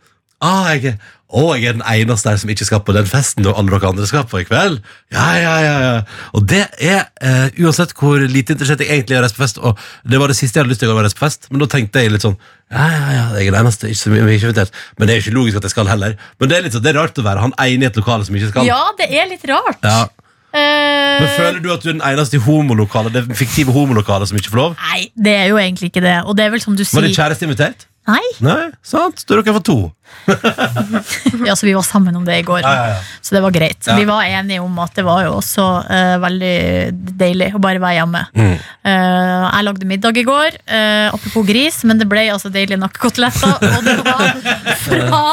Ah, jeg, å, jeg er den eneste der som ikke skal på den festen Og alle dere andre skal på i kveld Ja, ja, ja, ja Og det er, uh, uansett hvor lite interessert jeg egentlig er å reise på fest Og det var det siste jeg hadde lyst til å reise på fest Men da tenkte jeg litt sånn Ja, ja, ja, jeg er den eneste ikke, ikke er invitert Men det er ikke logisk at jeg skal heller Men det er litt sånn, det er rart å være han ene i et lokale som ikke skal Ja, det er litt rart. Ja. Eh, Men føler du at du er den eneste i homolokalet Det fiktive homolokalet som ikke får lov? Nei, det er jo egentlig ikke det. Og det er vel som du sier Var din kjæreste invitert? Nei, Nei, sant? Da er dere for to Ja, så vi var sammen om det i går. Ja, ja, ja. Så det var greit. Ja. Vi var enige om at det var jo også uh, veldig deilig å bare være hjemme. Mm. Uh, jeg lagde middag i går, uh, apropos gris, men det ble altså deilige nakkekoteletter. Og det var fra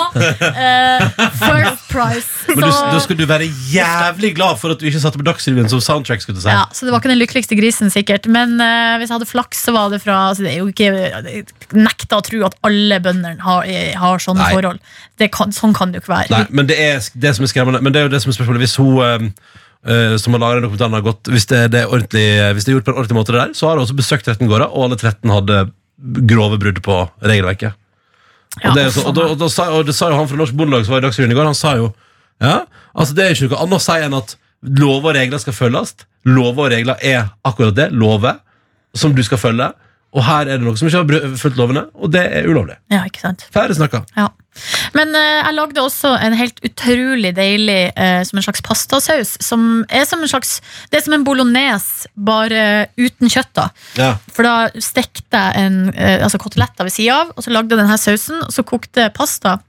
First Price. Men du, Så- da skulle du være jævlig glad for at du ikke satte på Dagsrevyen som soundtrack. skulle du si Ja, så det var ikke den lykkeligste grisen, sikkert. Men hvis jeg hadde flaks, så var det fra altså Det er jo ikke Nekta å tro at alle bøndene har, har sånne Nei. Forhold. Det kan, sånn kan det jo ikke være. Nei, men det er det som er skremmende. Men det er jo det som er spørsmålet Hvis hun eh, eh, som har laget dokumentaren har gått Hvis det, det er Hvis det er gjort på en ordentlig måte det der, så har hun også besøkt 13 gårder, og alle 13 hadde grove brudd på regelverket. Ja, og, det, så, og, da, og, da sa, og det sa jo han fra Norsk Bondelag som var i Dagsrevyen i går, han sa jo ja, altså det er ikke noe annet å si enn at lover og regler skal følges. Lover og regler er akkurat det, lover, som du skal følge. Og her er det noe som ikke har fulgt lovene, og det er ulovlig. Ja, ikke sant? Færre snakka. Ja. Men uh, jeg lagde også en helt utrolig deilig uh, Som en slags pastasaus. Som er som en slags Det er som en bolognese, bare uten kjøtt. da Ja. For da stekte jeg en, eh, altså koteletter ved sida av, og så lagde jeg denne sausen, og så kokte pasta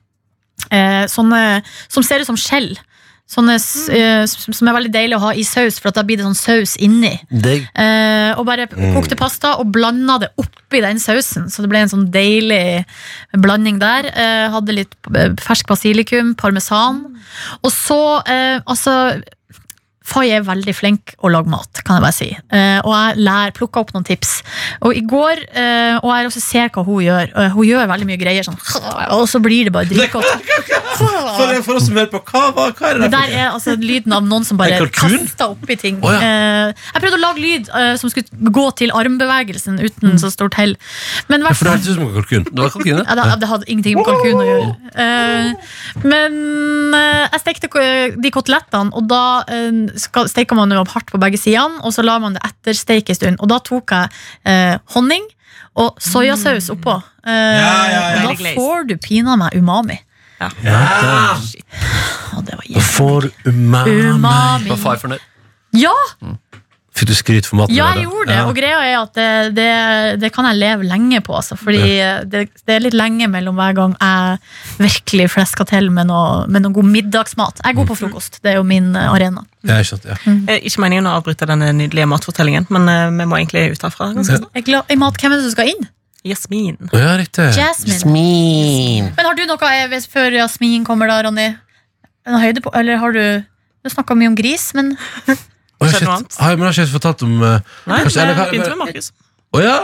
sånne, som ser ut som skjell. Sånne mm. eh, som er veldig deilig å ha i saus, for at da blir det sånn saus inni. Eh, og bare kokte pasta og blanda det oppi den sausen. Så det ble en sånn deilig blanding der. Eh, hadde litt eh, fersk basilikum, parmesan. Og så, eh, altså Fay er veldig flink å lage mat, kan jeg bare si. Eh, og jeg lær, plukka opp noen tips. Og i går, eh, og jeg også ser hva hun gjør. Hun gjør veldig mye greier sånn, [LAUGHS] og så blir det bare dritgodt. [LAUGHS] For, for oss som hører på, hva, hva, hva er det Det der? der er altså lyden av noen som bare kaster oppi ting. Oh, ja. Eh, jeg prøvde å lage lyd som skulle gå til armbevegelsen uten så stort hell. Men Ja, for det hørtes ut som kalkun. Det var kalkun, ja, det, hadde ingenting med kalkun å gjøre. Men jeg stekte de kotelettene, og da uh, steker man jo hardt på begge sidene, og så lar man det ettersteike en stund. Og da tok jeg eh, honning og soyasaus oppå. Eh, ja, ja. Og da får du pinadø meg umami. Ja. Og det var Da jævlig. får umami. Umami. Var far fornøyd? Ja! Fikk du skryt for maten? Ja, jeg gjorde det. Ja. Og greia er at det, det, det kan jeg leve lenge på. Altså, fordi det, det er litt lenge mellom hver gang jeg virkelig flesker til med noe, med noe god middagsmat. Jeg er god på frokost. Det er jo min eh, arena. Ja, ikke sant, ja. Mm. Ikke meningen å avbryte denne nydelige matfortellingen, men eh, vi må egentlig ut herfra. er i mat. Hvem er det som skal inn? Jasmin. Oh, ja, riktig. Jasmin. Men har du noe eh, hvis- før Jasmin kommer, da, Ronny? En høyde på, eller har du Du snakka mye om gris, men Skjedde noe annet? Har jeg, men har ikke jeg fortalt om uh, Nei, Kanskje- eller hva- vi begynte med Markus. Å ja.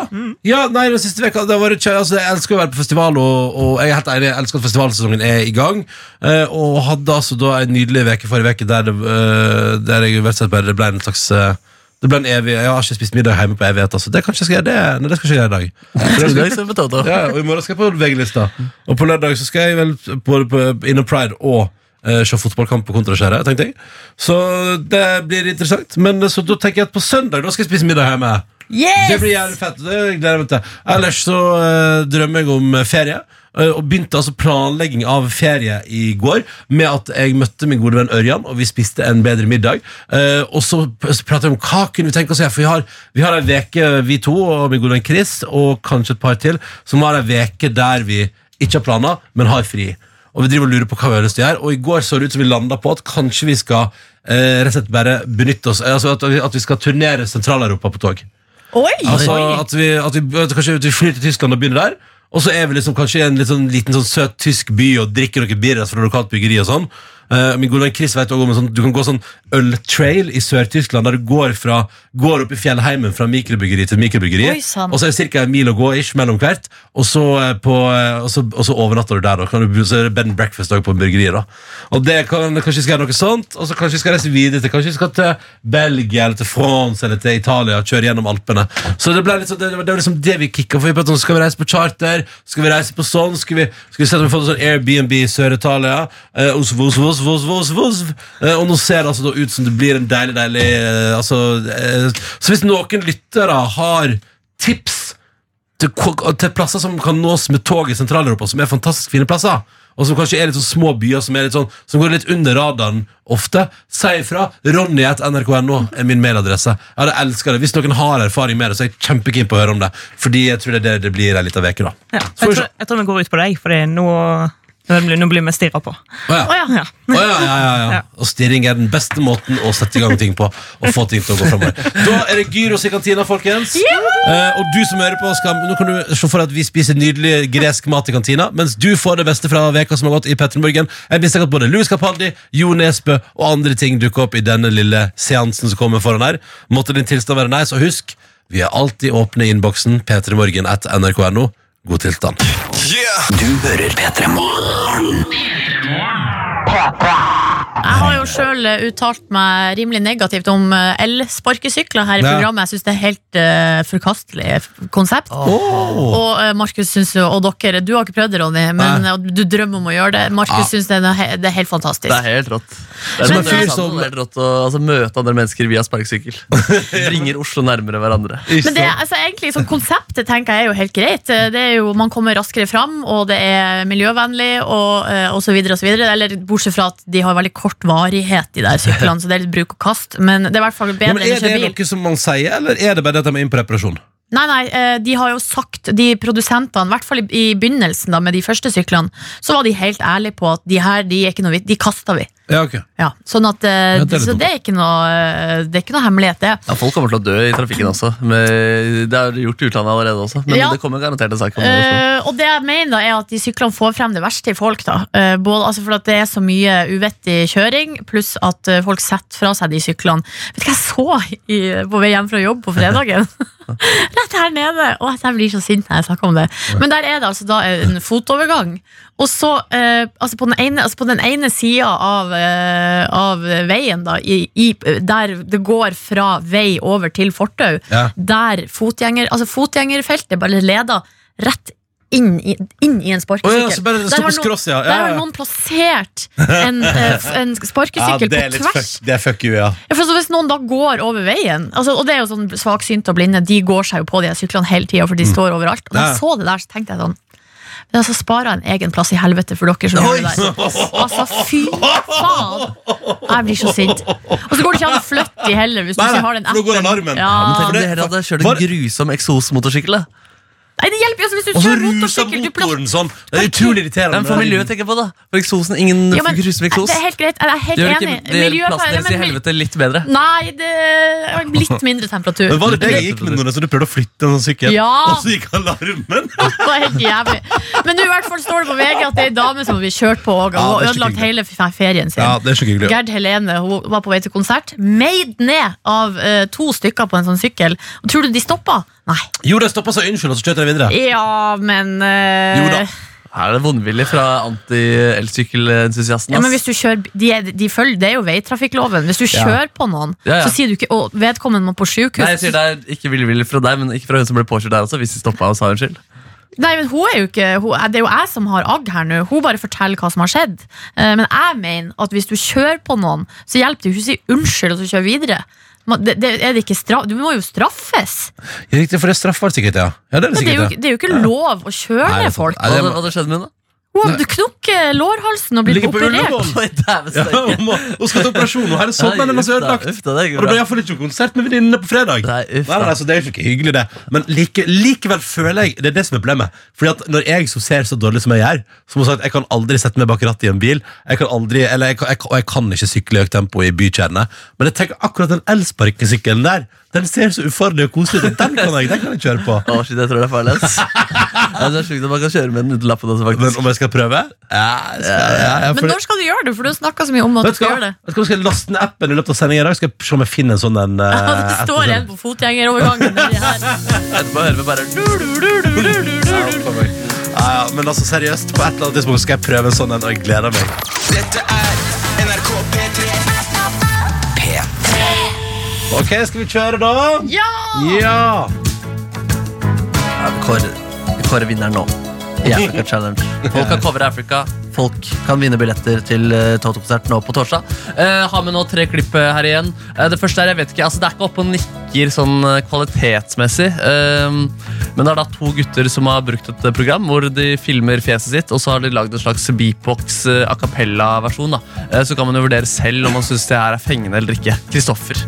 ja! Nei, den siste veka det har vært kjø- altså, Jeg elsker å være på festival, og, og jeg er helt enig, jeg elsker at festivalsesongen er i gang. eh, og hadde altså da en nydelig veke forrige veke der, det, eh, der jeg rett og slett bare det ble en slags eh, det ble en evig, Jeg har ikke spist middag hjemme på evighet. Altså. Det kanskje jeg skal gjøre det, nei, det skal jeg ikke gjøre i dag. [LAUGHS] Det skal vi på Toto. Ja, og I morgen skal jeg på VG-lista. Og på lørdag så skal jeg vel både på innom Pride og se fotballkamp på Kontraskjæret. tenkte jeg Så det blir interessant. Men så da tenker jeg at på søndag da skal jeg spise middag hjemme. yes! Det blir jævlig fett. Det gleder jeg meg til. Ellers så uh, drømmer jeg om eh, ferie. eh, og begynte altså planlegging av ferie i går med at jeg møtte min gode venn Ørjan, og vi spiste en bedre middag. Uh, og så pratet vi om hva kunne vi tenke oss å gjøre, for vi har, vi har en veke, vi to og min gode venn Chris, og kanskje et par til, som har en veke der vi ikke har planer, men har fri. Og vi driver og lurer på hva vi har lyst til å gjøre. Og i går så det ut som vi landa på at kanskje vi skal eh, rett og slett bare benytte oss Altså at vi, at vi skal turnere Sentral-Europa på tog. Oi! Altså at vi, at vi, kanskje vi flyr til Tyskland og begynner der Og så er vi liksom kanskje i en sånn, liten sånn søt tysk by Og drikker noen birras fra lokalt byggeri og sånn Eh, Min gode venn Chris vet også om en sånn Du kan gå sånn øltrail i Sør-Tyskland Der du går, fra, går opp i fjellheimen Fra mikrobryggeri til mikrobryggeri. Oi. Og så er det cirka en mil å gå ish mellom hvert Og så, eh, på, eh, og så, og så overnatter du der da. Kan du, Så er det bed and breakfast også på en burgeri da Og det kan, kanskje vi skal gjøre noe sånt Og så kanskje vi skal reise videre til Kanskje vi skal til Belgia eller til France Eller til Italia og kjøre gjennom Alpene Så det ble liksom, det, det var liksom det vi kikket For vi pratet om, skal vi reise på charter Skal vi reise på sånn Skal vi, skal vi se om vi får en sånn Airbnb i Sør-Italia eh, Oslo, Oslo, Oslo, Oslo, Oslo, Oslo. Eh, Og nå ser det altså da ut som det blir en deilig, deilig eh, Altså eh, Så hvis noen lyttere har tips til, ko- til plasser som kan nås med tog i Sentral-Europa, som er fantastisk fine plasser, og som kanskje er litt sånn små byer som, er litt sånn, som går litt under radaren ofte, si ifra. Ronny.nrk.no er min mailadresse. Jeg hadde elska det. Hvis noen har erfaring med det, så er jeg kjempekeen på å høre om det. Fordi jeg tror det er det det blir ei lita uke, da. Ja. Så får vi Jeg, tror, jeg tror vi går ut på deg, for nå Nå blir, vi stirra på. Å ja. Å ja. Ja. Å, ja, ja, ja. Og stirring er den beste måten å sette i gang ting på. Og få ting til å gå fremover Da er det gyros i kantina, folkens. Eh, og du som hører på, skal, nå kan du se for deg at vi spiser nydelig gresk mat i kantina, mens du får det beste fra veka som har gått i Petter Jeg mistenker at både Louis Capaldi, Jo Nesbø og andre ting dukker opp i denne lille seansen som kommer foran her. Måtte din tilstand være nice, og husk, vi er alltid åpne i innboksen p3morgen etter nrk.no. God tilstand. Jeg har jo sjøl uttalt meg rimelig negativt om eh, elsparkesykler her i programmet. Jeg syns det er helt uh, forkastelig konsept. Og uh, Markus synes jo, og dere, du har ikke prøvd det, Ronny, men Nei. uh, du drømmer om å gjøre det. Markus Ja. syns det, er det er helt fantastisk. Det er helt rått. Det er, men, fyr som- helt rått å altså, møte andre mennesker via sparkesykkel. [LAUGHS] Bringer Oslo nærmere hverandre. Men det, altså, egentlig, sånn, konseptet tenker jeg er jo helt greit. Det er jo, man kommer raskere fram, og det er miljøvennlig, og, eh, og så videre og så videre. Eller bortsett fra at de har veldig kort varighet, de der syklene, så det er litt bruk og kast. Men det er i hvert fall bedre enn å kjøre bil. Er det noe som man sier, eller er det bare det at de er inne på reparasjon? Nei, nei, eh, de har jo sagt, de produsentene, i hvert fall i, i begynnelsen da, med de første syklene, så var de helt ærlige på at de her, de er ikke noe vits, de kaster vi. Ja, ok Ja, sånn at, eh, Ja, det er litt så det er ikke noe, eh, det er ikke noe hemmelighet, det. Ja, Folk kommer til å dø i trafikken også. Med, det er gjort i utlandet allerede også. Men Ja. det kommer garantert en sak om det. også. Eh, og det jeg mener da er at de syklene får frem det verste i folk. da Eh, både, altså For at det er så mye uvettig kjøring, pluss at eh, folk setter fra seg de syklene. Vet du hva jeg så i, på vei hjem fra jobb på fredagen? [LAUGHS] Rett her nede! Å, jeg blir så sint når jeg snakker om det. Men der er det altså da en fotovergang. Og så, eh, altså på den ene, altså på den ene sida av, eh, av veien, da, i, i, der det går fra vei over til fortau, Ja. der fotgjenger, altså fotgjengerfeltet bare leder rett inn i, inn i en sparkesykkel. sparkesykkel. ja, Der har noen- ja. Der har noen plassert en, eh, en sparkesykkel på tvers. fuck, det er fuck you, ja. Hvis noen da går over veien altså, Og det er jo sånn svaksynte og blinde, de går seg jo på de syklene hele tida, for de står overalt. Og da Mm. Jeg så det der, så tenkte jeg sånn men altså sparer jeg en egen plass i helvete for dere som gjør det der. Altså, fy faen! Jeg blir så sint. Og så går det ikke an å flytte de heller, hvis du Nei, ikke har den appen. da går appen. alarmen. Ja. Men tenk om dere hadde kjørt en grusom eksosmotorsykkel. da. Nei, det hjelper jo også hvis du Og så kjører ruser motorsykkel. Du plass- motoren sånn. Det er utrolig irriterende. Men for miljøet tenker jeg på, da. For eksosen, ingen Ja, men. Det er helt greit, jeg er helt Det gjør enig. ikke det gjør Miljøfeil- plassen deres i helvete litt bedre. Nei, det er litt mindre temperatur. Men var det det jeg gikk med noen, så du prøvde å flytte en sånn sykkel, Ja. og så gikk alarmen? Det var helt jævlig. Men nå i hvert fall står det på VG at det er ei dame som blir kjørt på og Ja, har det er ødelagt hele f- ferien sin. Ja, det er så hyggelig. Gerd Helene hun var på vei til konsert, meid ned av eh, to stykker på en sånn sykkel. Og tror du de stoppa? Nei. Jo, de stoppa seg unnskyld, og så kjørte de videre. Ja, men uh... Jo da. Her er det vondvilje fra anti-elsykkelentusiasten. Ja, men hvis du kjører de, er- de følger, Det er jo veitrafikkloven. Hvis du kjører på noen, Ja, ja. så sier du ikke 'Å, vedkommende må på sjukehus. Nei, jeg sier Det er ikke villvillig fra deg, men ikke fra hun som ble påkjørt der også. Hvis de stoppa og sa unnskyld. Nei, men hun er jo ikke hun, Det er jo jeg som har agg her nå. Hun bare forteller hva som har skjedd. Eh, men jeg mener at hvis du kjører på noen, så hjelper det ikke å si unnskyld og så kjøre videre. Det, det, er det ikke straff, du må jo straffes. Ja, riktig, for det er straffbart sikkert, ja. ja det er det Men det er jo, det er jo ikke lov å kjøre Nei, folk. Nei, Hva det hva hadde skjedd med henne? Hun hadde knukket lårhalsen og blitt Ligger på operert. Oi, dæven ja. steike. Hun må- hun skal til operasjon, og her er sommeren hennes ødelagt. Uff da, det Og det ble bra. iallfall ikke noen konsert med venninnene på fredag. Nei, uff nei, da. nei, så det er jo ikke hyggelig, det. Men like, likevel føler jeg Det er det som er problemet. Fordi at Når jeg som ser så dårlig som jeg gjør, som sagt, jeg kan aldri sette meg bak rattet i en bil, jeg kan aldri, eller jeg, kan- jeg, kan- og jeg kan ikke sykle i høyt tempo i bykjernene, men jeg tenker akkurat den elsparkesykkelen der, den ser så ufarlig og koselig ut. Den kan jeg, den kan jeg kjøre på. Å, shit, jeg tror det er farlig. ass. [LAUGHS] Er sjukt at man kan kjøre med den uten lappen også, Men faktisk. om jeg skal prøve? Ja, jeg skal, ja, ja, for Men det- når skal du gjøre det? For du har snakka så mye om at du Vet du skal hva? gjøre det. Vet du hva, Skal jeg laste ned appen i løpet av sendingen i dag? Skal jeg se om jeg finner en sånn en, [LAUGHS] eh, det står en på fotgjengerovergangen nedi her. [LAUGHS] Etterpå hører vi bare Ja, for meg. Ja, ja, men altså seriøst, på et eller annet tidspunkt skal jeg prøve en sånn en, og jeg gleder meg. Dette er NRK P3. Ok, skal vi kjøre da? Ja! Ja! Vi kårer, vi kårer vinneren nå. I Africa Challenge. Folk kan covere Africa. Folk kan vinne billetter til uh, Toto-konsert nå på torsdag. Eh, har med nå tre klipp eh, her igjen. Eh, det første er jeg vet ikke, altså det er ikke oppe og nikker sånn eh, kvalitetsmessig. Eh, men det er da to gutter som har brukt et eh, program hvor de filmer fjeset sitt, og så har de lagd en slags beatbox eh, a cappella-versjon. da. Eh, så kan man jo vurdere selv om man syns det her er fengende eller ikke. Kristoffer.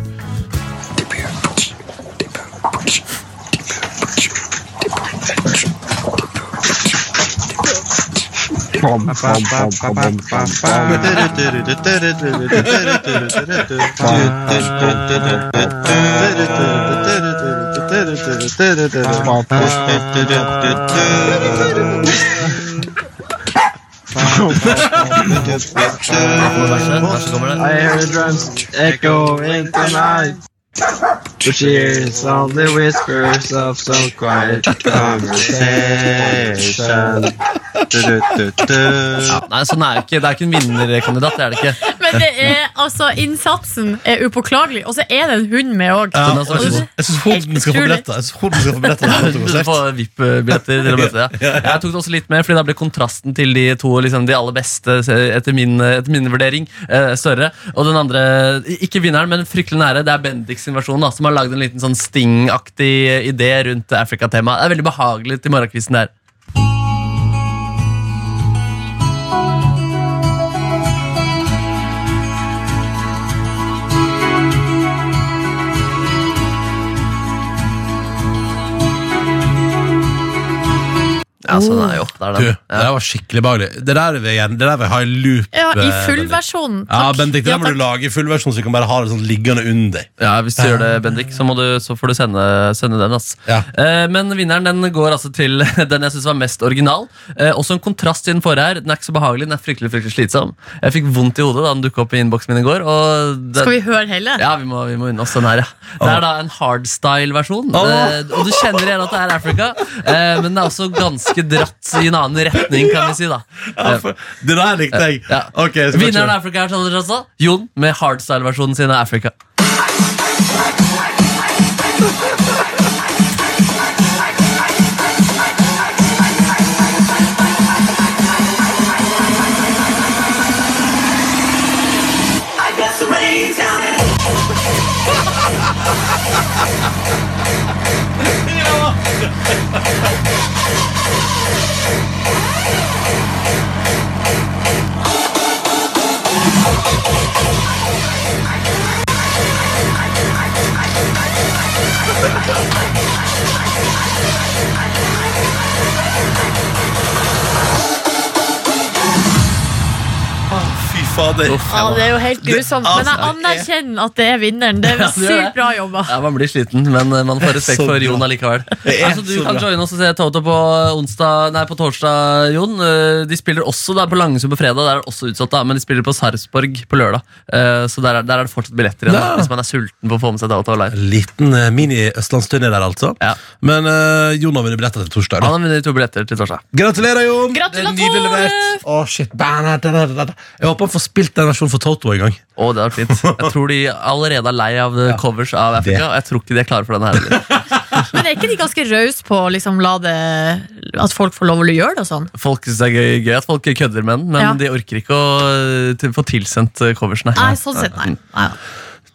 I hear the drums echoing tonight. The cheers on the whispers of some quiet conversation. Ja, nei, sånn er jo ikke, Det er ikke en vinnerkandidat. det er det ikke. Men det er, altså, innsatsen er upåklagelig, og så er det en hund med òg. Ja, og jeg syns- jeg syns skal få billetter. Jeg synes hunden skal få billetter til Du får VIP-billetter til å møte. Ja. Jeg tok det også litt med, fordi da ble kontrasten til de to liksom, de aller beste, etter min, etter min vurdering, eh, større. Og den andre, ikke vinneren, men fryktelig nære, det er Bendik sin versjon, da, som har lagd en liten sånn Sting-aktig idé rundt Afrika-temaet. Det er veldig behagelig til morgenkvisten der. Ja, så den er jo, det er Du, den. det der var skikkelig behagelig. Det der vil jeg gjerne- det der vil jeg ha i loop. Ja, I eh, fullversjon. Bendik. Ja, Takk. Bendik, det Ja, der må du lage i full versjon, så du kan bare ha det sånn liggende under. Ja, Hvis du gjør det, Bendik, så, må du, så får du sende, sende den. ass. Ja. Eh, men vinneren den går altså til [LAUGHS] den jeg syns var mest original. Eh, også en kontrast til den forrige her. Den er ikke så behagelig, den er fryktelig fryktelig slitsom. Jeg fikk vondt i hodet da den dukka opp i innboksen min i går. Og den, Skal vi høre heller? ja, vi må, vi må unne oss den her, ja. Det er da en hardstyle-versjon. Eh, og du kjenner igjen at det er Africa, eh, men det er også ganske dratt i en annen retning, kan vi si. da Ja, for, det der likte jeg. Ja. Ok, så kanskje- Vinneren av Africa er sånn, også. Jon med hardstyle-versjonen sin av Africa. Ja, det er jo helt grusomt. Men jeg anerkjenner at det er vinneren. Det er [LAUGHS] Ja, sykt bra jobba. Ja, Man blir sliten, men eh, man får respekt for. Jon allikevel. Altså, du kan joine oss og se Toto på, onsdag, nei, på torsdag, Jon. Eh, De spiller også der på Langesund på fredag. Der er det også utsatt, da, men de spiller på Sarpsborg på lørdag. Eh, Så der er, der er det fortsatt billetter igjen, hvis man er sulten på å få med seg Toto live. Liten mini-østlandsturné der, altså. Ja. Men uh, Jon har vunnet billetter til torsdag. Han har vunnet to billetter til torsdag. Gratulerer, Jon! Gratulerer! Det er nydelig levert. Å, shit. Jeg håper han får spilt den versjonen for Toto en gang. Å, det var fint. Jeg tror de allerede er lei av eh, covers av Africa. og Jeg tror ikke de er klare for denne her. heller. [LAUGHS] Men er ikke de ganske rause på å liksom, la det at folk får lov å gjøre det og sånn? Folk synes det er gøy, gøy at folk kødder med den, men Ja. de orker ikke å eh, til, få tilsendt coversene. Nei. Nei, sånn sett, nei. nei.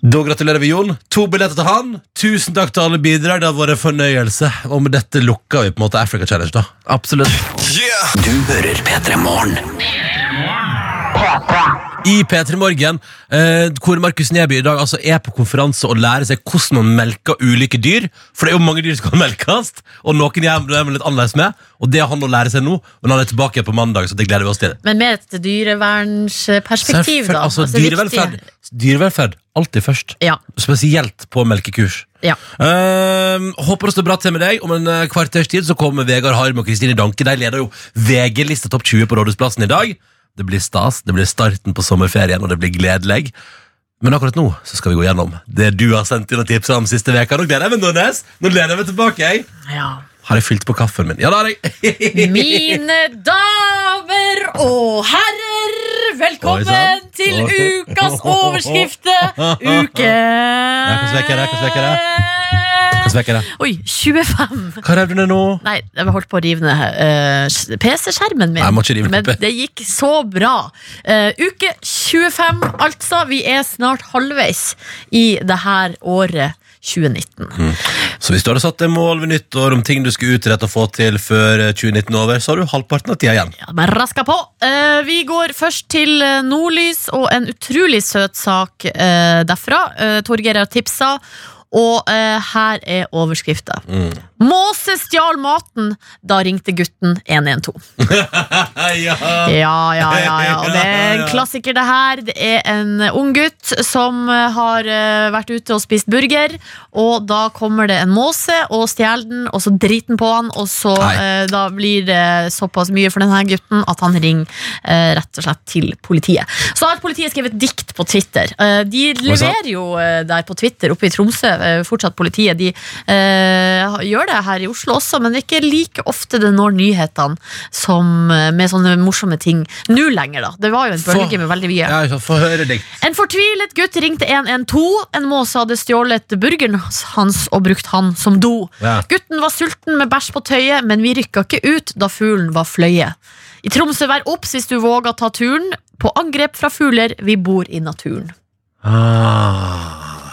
Da gratulerer vi Jon. To billetter til han. Tusen takk til alle bidrag. Det har vært en fornøyelse. Og med dette lukker vi på en måte Africa Challenge. da Absolutt. Du hører P3 Morgen. I P3 Morgen, eh, hvor Markus Neby i dag altså er på konferanse og lærer seg hvordan man melker ulike dyr. For det er jo mange dyr som kan melkes, og noen er man litt annerledes med. Og det har han å lære seg nå, og han er tilbake på mandag. Så det gleder vi oss til. Men med et dyrevernsperspektiv, da. Altså, Altså, dyrevelferd, dyrevelferd alltid først. Ja. Spesielt på melkekurs. ja. Uh, håper det står bra til med deg. Om en eh, kvarters tid så kommer Vegard Harm og Kristine Danke. De leder jo VG-lista Topp 20 på Rådhusplassen i dag. Det blir stas, det blir starten på sommerferien, og det blir gledelig. Men akkurat nå så skal vi gå gjennom det du har sendt inn og tipsa om siste veka. Nå gleder jeg meg, Nordnes. Nå gleder jeg meg tilbake. Jeg. ja. Har jeg fylt på kaffen min? Ja, det har jeg. [LAUGHS] Mine damer og herrer, velkommen Oi, til ukas overskrifte. [LAUGHS] Uke hvordan er det? Hvordan svekker er det? Oi, 25. Hva rev du ned nå? Nei, jeg holdt på å rive ned uh, PC-skjermen min. Nei, jeg må ikke rive Men det gikk så bra. Uh, uke 25, altså. Vi er snart halvveis i det her året 2019. Så hvis du hadde satt deg mål ved nyttår om ting du skulle utrette og få til før eh, 2019 er over, så har du halvparten av tida igjen. Ja, men raska på. Uh, vi går først til eh, Nordlys og en utrolig søt sak eh, derfra. Eh, Torgeir har tipsa Og eh, her er overskrifta. Mm. Måse stjal maten, da ringte gutten 112. [LAUGHS] ja. Ja, ja, ja. Og det er en [LAUGHS] klassiker, det her. Det er en ung gutt som eh, har eh, vært ute og spist burger, og da kommer det en måse og stjeler den, og så driter den på han, og så eh, da blir det såpass mye for denne gutten at han ringer eh, rett og slett til politiet. Så har politiet skrevet dikt på Twitter. Eh, de leverer jo eh, der på Twitter oppe i Tromsø, fortsatt politiet. De eh, gjør det her i Oslo også, men det er ikke like ofte det når nyhetene som, eh, med sånne morsomme ting nå lenger, da. Det var jo en bølge med veldig mye. Ja. Få høre dikt. En fortvilet gutt ringte 112. En måse hadde stjålet burgeren hans og brukt han som do. Ja. Gutten var sulten med bæsj på tøyet, men vi rykka ikke ut da fuglen var fløyet. I Tromsø, vær obs hvis du våger ta turen. På angrep fra fugler, vi bor i naturen. Ah.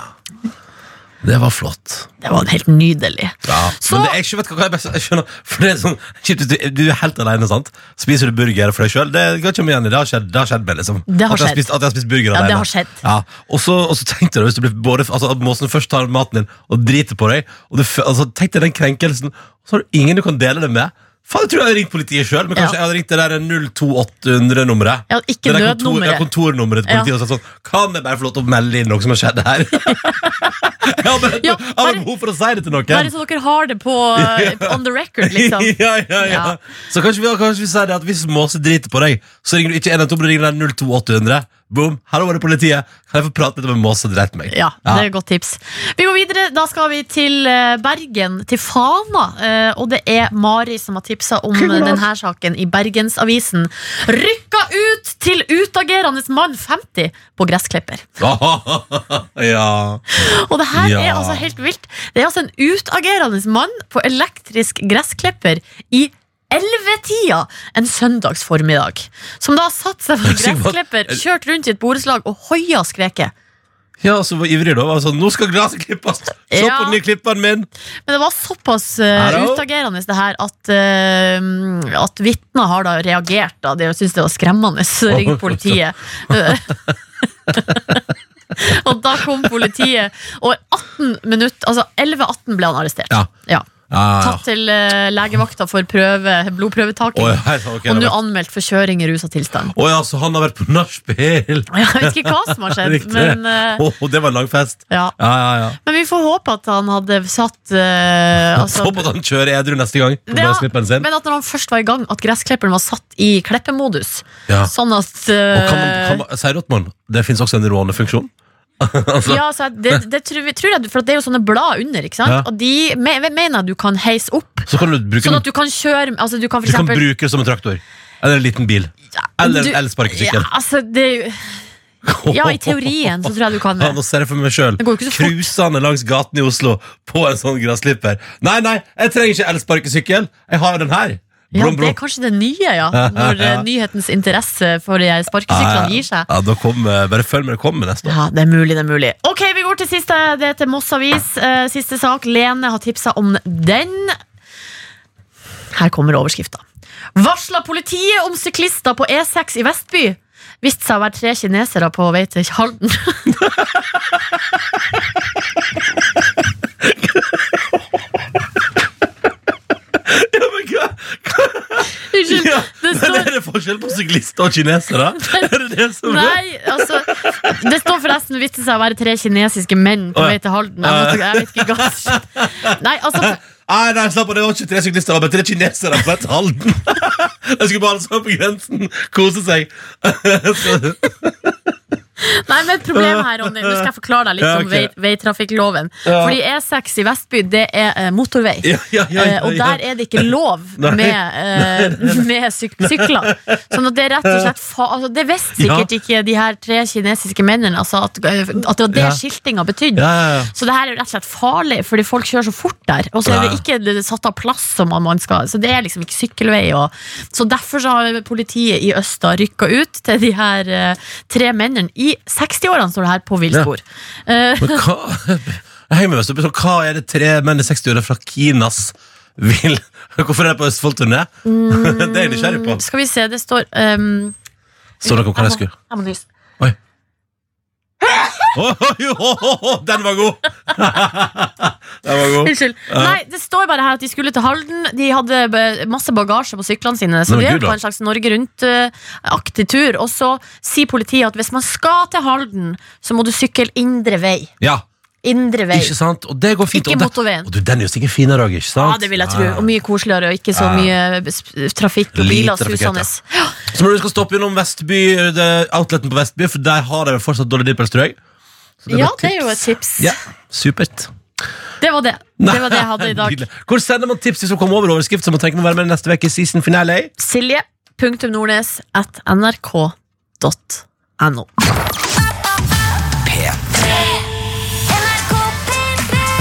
Det var flott. Det var helt nydelig. Ja. Så- Men det, jeg, vet hva jeg, best, jeg skjønner For det er sånn du, du er helt alene, sant? Spiser du burger for deg sjøl? Det går ikke om igjen. Det har skjedd, det har skjedd med, liksom. Det har at, jeg har spist, at jeg har spist burger Ja, alene. det har skjedd. Ja. Og så og så tenkte du hvis du blir både, altså, at måsen først tar maten din og driter på deg, og du, altså, tenk deg den krenkelsen, og så har du ingen du kan dele det med. Faen, jeg tror jeg hadde ringt politiet sjøl, men kanskje jeg hadde ringt det der 02800-nummeret. Ja, ikke Det der kontor, nødnummeret. ja, kontornummeret til politiet og sagt sånn Kan jeg bare få lov til å melde inn noe som har skjedd her? [LAUGHS] jeg har bare, Ja, jeg har bare- behov for å si det til noen. Bare så dere har det på [LAUGHS] on the record, liksom. [LAUGHS] ja, ja, ja. Ja. Så kanskje vi, kanskje vi sier det at hvis Måse driter på deg, så ringer du ikke 112, men du ringer den 02800. Boom, hallo, var det politiet? Kan jeg få prate litt med Måse dreit meg? Ja, det er et godt tips. Vi går videre. Da skal vi til eh, Bergen, til Fana. Eh, Og det er Mari som har tipsa om denne saken i Bergensavisen. Rykka ut til utagerende mann 50 på gressklipper. [LAUGHS] ja. Og det her Ja. er altså helt vilt. Det er altså en utagerende mann på elektrisk gressklipper i ellevetida en søndags formiddag. Som da satte satt seg på [LAUGHS] at- gressklipper, kjørt rundt i et borettslag og hoia skreket. Ja, så var ivrig da. Sånn, Nå skal glasset klippes! Se Ja. på den nye klipperen min! Men det var såpass uh, utagerende det her at, uh, at vitner har da reagert. Da. De syntes det var skremmende, så ringte politiet. [LAUGHS] [LAUGHS] og da kom politiet, og 18 minutter, altså 11-18 ble han arrestert. Ja. Ja. Ja, Tatt til uh, legevakta for prøve, blodprøvetaking. Oi, hei, ok, og det nå var- anmeldt for kjøring i rusa tilstand. Å ja, så han har vært på nachspiel! [LAUGHS] Jeg vet ikke hva som har skjedd, Riktig. men, uh, Å, det var en lang fest. ja. Ja, ja, ja. men vi får håpe at han hadde satt uh, altså, Håper at han kjører edru neste gang. På Ja, sin. Men at når han først var i gang, at gressklipperen var satt i kleppemodus. Ja. Sånn at Og eh, kan man, kan man, sier at det finnes også en rånefunksjon? [LAUGHS] altså, ja, altså, det, det tror, vi- tror jeg, For det er jo sånne blad under, ikke sant? Ja. Og de me, mener jeg du kan heise opp. Så kan du bruke Sånn at du kan kjøre altså Du kan for Du kan bruke det som en traktor. Eller en liten bil. Eller en elsparkesykkel. Ja, altså, det Ja, i teorien så tror jeg du kan [LAUGHS] Ja, nå ser jeg for meg sjøl Det cruisende langs gaten i Oslo på en sånn gressklipper. Nei, nei, jeg trenger ikke elsparkesykkel. Jeg har den her. Ja, Blom, det er kanskje det nye, ja. Når [LAUGHS] ja. nyhetens interesse for de her sparkesyklene gir seg. Ja, da kom, eh, bare følg med, det kommer neste år. Ja, det er mulig, det er mulig. Ok, vi går til siste. Det er til Moss Avis. Eh, siste sak. Lene har tipsa om den. Her kommer overskrifta. Varsla politiet om syklister på E6 i Vestby. Viste seg å være tre kinesere på vei til Halden. [LAUGHS] Ja, men hva? Unnskyld. Ja, Det men står er det forskjell på syklister og kinesere? Er det det som? Nei, altså Det står forresten viste seg å være tre kinesiske menn på vei til Halden. Jeg vet ikke hva. Nei, altså [LAUGHS] Nei, nei, slapp av, det var ikke tre syklister, men tre kinesere på et Halden. [LAUGHS] Jeg skulle bare stå på grensen, kose seg. [LAUGHS] Nei, men problemet her, Ronny, nå skal jeg forklare deg litt Ja, om vei, veitrafikkloven. Ja. Fordi E6 i Vestby, det er eh, motorvei. Ja, Eh, og der er det ikke lov [LAUGHS] med, eh, [LAUGHS] med syk sykler. Sånn at det er rett og slett altså, Det visste sikkert ikke de her tre kinesiske mennene altså at, at det var det skiltinga betydde. Så det her er rett og slett farlig, fordi folk kjører så fort der. Og så er det ikke det satt av plass som man skal Så det er liksom ikke sykkelvei. Og, så derfor så har politiet i Østa rykka ut til de her uh, tre mennene i 60-årene, står det her på villspor. Ja. Men hva Jeg henger med meg, det Hva er det tre menn i 60-åra fra Kinas vil Hvorfor er det på Østfoldturné? [LAUGHS] det er jeg nysgjerrig på. skal vi se, det står um, Så dere hva jeg skulle jeg må nyse. Oi. Oh, oh, oh, Den var god! [LAUGHS] Den var god. Unnskyld. Nei, det står bare her at de skulle til Halden. De hadde masse bagasje på syklene sine, så Nei, de er Gud, da. på en slags Norge Rundt-aktig tur. Og så sier politiet at hvis man skal til Halden, så må du sykle indre vei. Ja, Indre vei. ikke sant? Og det går fint. Ikke og det- motorveien. Og du, den er jo sikkert finere òg, ikke sant? Ja, det vil jeg tro. Og mye koseligere, og ikke så mye s- trafikk og Lite biler trafikkert, susende. Så når du skal stoppe innom Vestby, det, outleten på Vestby, for der har de fortsatt dårlig dippels, tror jeg. Så Ja, det er jo et tips. Ja, supert. Det var det. Det var det jeg hadde i dag. Hvor sender man tips hvis man kommer over overskrift som man tenker må være med neste uke i season finale? Silje.nordnes at nrk.no.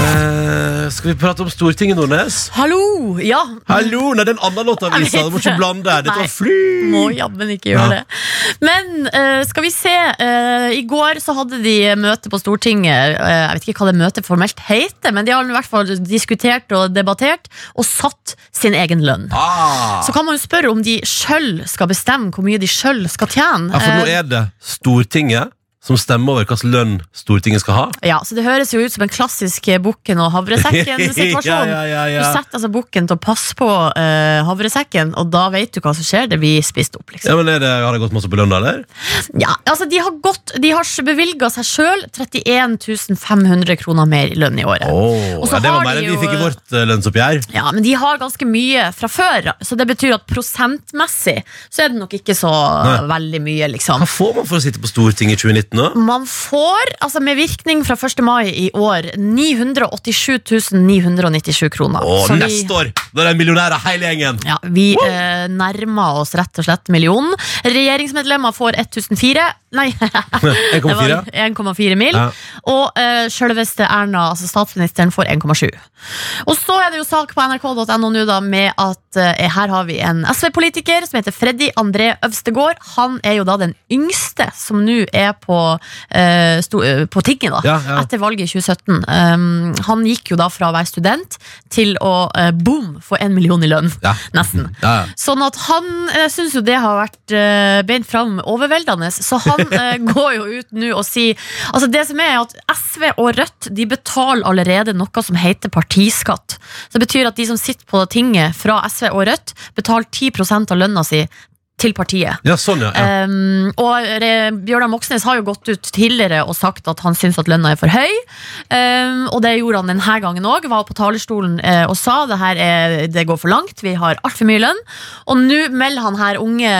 Eh, skal vi prate om Stortinget, Nordnes? Hallo! Ja, Hallo! Nei, det er en annen låt av vet Du må ikke det. her. Dette var fly! må jammen ikke gjøre Ja. det. Men uh, skal vi se. Uh, I går så hadde de møte på Stortinget. Uh, jeg vet ikke hva det møtet formelt heter, men de har i hvert fall diskutert og debattert og satt sin egen lønn. Ah. Så kan man jo spørre om de sjøl skal bestemme hvor mye de sjøl skal tjene. Ja, for nå Eh, er det Stortinget som stemmer over hvilken lønn Stortinget skal ha. Ja, så Det høres jo ut som en klassisk eh, bukken og havresekken-situasjon. [LAUGHS] Ja, ja, ja. Du setter altså bukken til å passe på uh, havresekken, og da vet du hva som skjer. Det blir spist opp. liksom Ja, men det, Har det gått masse på lønn, eller? Ja, altså De har, gått, de har bevilga seg sjøl 31 500 kroner mer i lønn i året. Oh, ja, det var mer enn vi fikk i vårt eh, lønnsoppgjør. Ja, Men de har ganske mye fra før, så det betyr at prosentmessig så er det nok ikke så Nei. veldig mye, liksom. Hva får man for å sitte på Stortinget i 2019? Da? Man får, altså med virkning fra 1. mai i år, 987 997 kroner. Å, Så vi- neste år! Da er det millionærer hele gjengen! Ja, Vi eh, nærmer oss rett og slett millionen. Regjeringsmedlemmer får 1004 Nei, [LAUGHS] det 1,4. var 1,4 mil. Ja. Og uh, selveste Erna, altså statsministeren, får 1,7. Og så er det jo sak på nrk.no nå da med at uh, her har vi en SV-politiker som heter Freddy André Øvstegård. Han er jo da den yngste som nå er på, uh, sto, eh, på tinget da, Ja, ja. etter valget i 2017. Um, han gikk jo da fra å være student til å boom få en million i lønn. Ja. Nesten. Ja, ja. Sånn at han uh, syns jo det har vært uh, beint fram overveldende, så han eh, går jo ut nå og sier Altså Det som er at SV og Rødt De betaler allerede noe som heter partiskatt. Så Det betyr at de som sitter på tinget fra SV og Rødt, betaler 10% av lønna si til partiet. Ja, sånn, ja. ja. Um, og Bjørnar Moxnes har jo gått ut tidligere og sagt at han syns at lønna er for høy. Um, og det gjorde han denne gangen òg. Var på talerstolen uh, og sa det her er, det går for langt, vi har altfor mye lønn. Og nå melder han her unge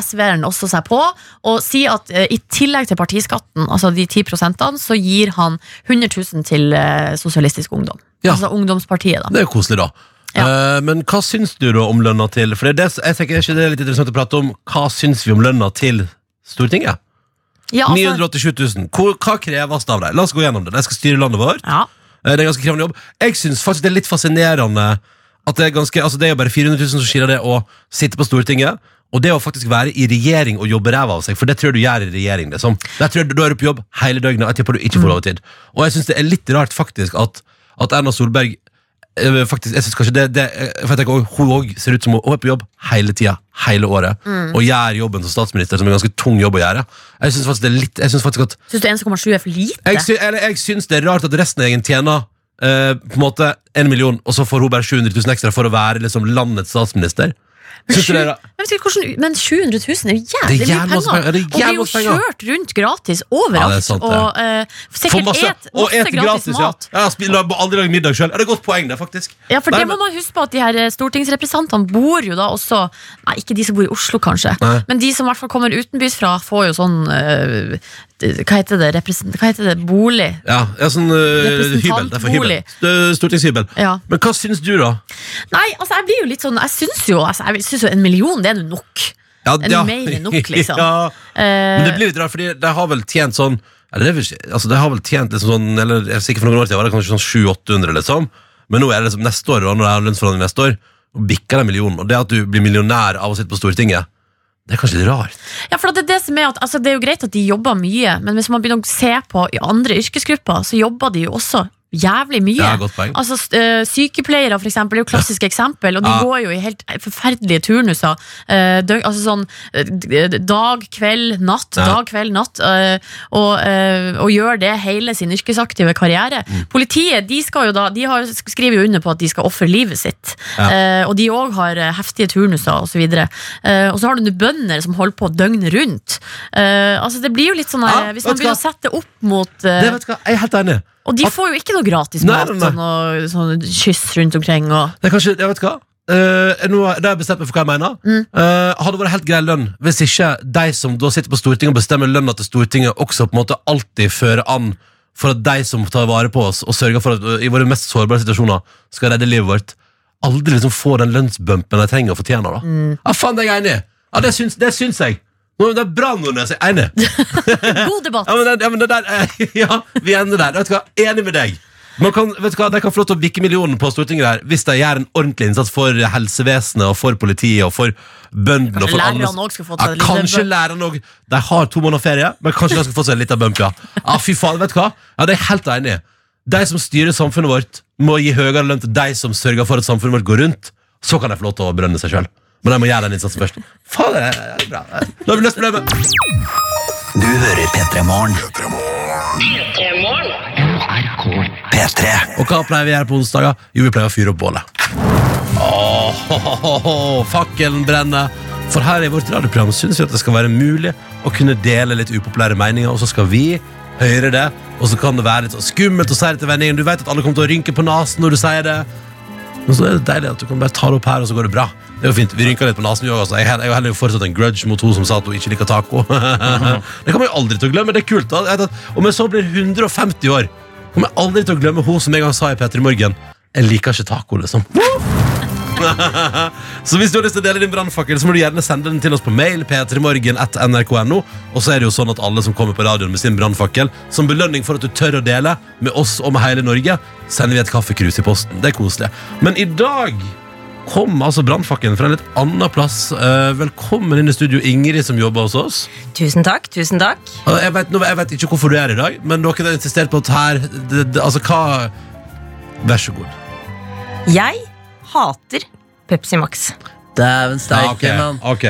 SV-eren også seg på og sier at uh, i tillegg til partiskatten, altså de 10% så gir han 100 000 til uh, Sosialistisk Ungdom. Ja. Altså ungdomspartiet, da. Det er jo koselig, da. Ja. Eh, men hva syns du da om lønna til For det, er det, jeg tenker er ikke det er litt interessant å prate om Hva syns vi om lønna til Stortinget? Ja, altså, 987 000. Hvor, hva kreves det av deg? La oss gå gjennom det. De skal styre landet vårt. ja. Eh, Det er en ganske krevende jobb. Jeg syns faktisk det er litt fascinerende at det er ganske Altså det er jo bare 400 000 som skiller det å sitte på Stortinget. Og det å faktisk være i regjering og jobbe ræva av seg, for det tror jeg du gjør i regjering. liksom. Det tror jeg du, Da er du på jobb hele døgnet, og jeg tipper du ikke får overtid. Og jeg syns det er litt rart faktisk at, at Erna Solberg faktisk, jeg synes kanskje det, det eh, for jeg tenker, også, Hun òg ser ut som hun er på jobb hele tida, hele året, og gjør jobben som statsminister, som er en ganske tung jobb å gjøre. Jeg synes faktisk det er litt, jeg synes faktisk at Syns du 1,7 er for lite? jeg, sy eller, jeg syns det er rart at resten av gjengen tjener eh, på en måte en million, og så får hun bare 700 000 ekstra for å være liksom, landets statsminister. Du det er Jeg vet ikke hvordan, men 700 000 er jo Det jævlig er mye masse penger. penger. Det er og blir jo penger. kjørt rundt gratis Ja, det overalt. er sant, det. og eh, sikkert masse, et, og masse eter gratis, gratis, mat. ja spiller, aldri lagd middag sjøl. Det er et godt poeng, det, faktisk. Ja, for Nei, det må men- man huske på at de her eh, stortingsrepresentantene bor jo da også Nei, ikke de som bor i Oslo, kanskje, Nei. men de som i hvert fall kommer utenbys fra, får jo sånn eh, Hva heter det? Hva heter det? Bolig? Ja, ja sånn uh, hybel. Det er for hybel. Stortingshybel. Ja. Men hva syns du, da? Nei, altså jeg blir jo litt sånn Jeg syns jo, altså, jeg syns jo en million, det er nok. Ja, Er det mer enn nok, [LAUGHS] liksom? ja. Eh, Men det blir litt rart, fordi de har vel tjent sånn eller det er altså de har vel tjent liksom sånn Eller jeg er sikker for noen år siden var det kanskje sånn 700-800, liksom. Men nå er det liksom neste år, og når det er lønnsforhandling neste år, og bikker det million. Og det at du blir millionær av å sitte på Stortinget, det er kanskje litt rart. Ja, for det er det som er at altså, Det er jo greit at de jobber mye, men hvis man begynner å se på i andre yrkesgrupper, så jobber de jo også jævlig mye. Ja, godt poeng. Altså, eh, Sykepleiere for eksempel, er jo klassisk eksempel, og de Ja. går jo i helt forferdelige turnuser. Eh, døg, altså sånn eh, dag, kveld, natt, Ja. dag, kveld, natt. og, og gjør det hele sin yrkesaktive karriere. Mm. Politiet de skal jo da, de har, skriver jo under på at de skal ofre livet sitt. Ja. Og de òg har heftige turnuser osv. Uh, og så har du bønder som holder på døgnet rundt. Altså Det blir jo litt sånn Hvis man begynner å sette opp mot Det vet du hva, Jeg er helt enig. Og de får jo ikke noe gratis Nei, mat nei, nei. og noe sånn kyss rundt omkring. Og, Det er kanskje, jeg vet hva Eh, nå, har- jeg bestemt meg for hva jeg mener. Mm. Eh, hadde vært helt grei lønn hvis ikke de som da sitter på Stortinget og bestemmer lønna til Stortinget, også på en måte alltid fører an for at de som tar vare på oss og sørger for at uh, i våre mest sårbare situasjoner skal redde livet vårt, aldri liksom får den lønnsbumpen de trenger og fortjener. da Mm. Ja, faen, det er jeg enig i. Ja, det syns, det syns jeg. Nå, det er bra, Nordnes. Jeg er enig. [LAUGHS] god debatt! Ja, men, det, ja, men det der, eh, [LAUGHS] ja, vi ender der. Vet du hva, Enig med deg. Man kan, vet du hva, De kan få lov til å bikke millionen på Stortinget der hvis de gjør en ordentlig innsats for helsevesenet og for politiet og for bøndene. og Kanskje for alle lærerne også skal få ja, seg en liten Kanskje læreren lærerne òg. De har to måneder ferie, men kanskje de skal få seg en liten bump. Ja, ja fy faen, vet du hva? Ja, Det er jeg helt enig i. De som styrer samfunnet vårt, må gi høyere lønn til de som sørger for at samfunnet vårt går rundt. Så kan de få lov til å brønne seg sjøl. Men jeg må gjøre den innsatsen først. Faen, det er det bra. Da har vi løst problemet. Du hører P3 Morgen. P3. Og hva pleier vi å gjøre på onsdager? Jo, vi pleier å fyre opp bålet. Ho, fakkelen brenner. For her i vårt radioprogram synes vi at det skal være mulig å kunne dele litt upopulære meninger, og så skal vi høre det, og så kan det være litt sånn skummelt å si det til vendingen Du vet at alle kommer til å rynke på nasen når du sier det. Men så er det deilig at du kan bare ta det opp her, og så går det bra. Det jo fint, Vi rynka litt på nesen. vi Altså. Jeg har heller fortsatt en grudge mot hun som sa at hun ikke liker taco. [LAUGHS] det kommer jeg aldri til å glemme. Det er kult. da. Om jeg så blir 150 år, kommer jeg aldri til å glemme hun som en gang sa i P3 Morgen Jeg liker ikke taco, liksom. [LAUGHS] så hvis du har lyst til å dele din brannfakkel, så må du gjerne sende den til oss på mail. p3morgen.nrk.no Og så er det jo sånn at alle som kommer på radioen med sin brannfakkel, som belønning for at du tør å dele med oss og med hele Norge, sender vi et kaffekrus i posten. Det er koselig. Men i dag kom altså brannfakkelen fra en litt annen plass. Eh, velkommen inn i studio, Ingrid, som jobber hos oss. Tusen takk. tusen takk Og Jeg vet, jeg vet ikke hvorfor du er her i dag, men dere har insistert på at her det, det, Altså, hva Vær så god. Jeg hater Pepsi Max. Dæven Ja, steike, mann. ok.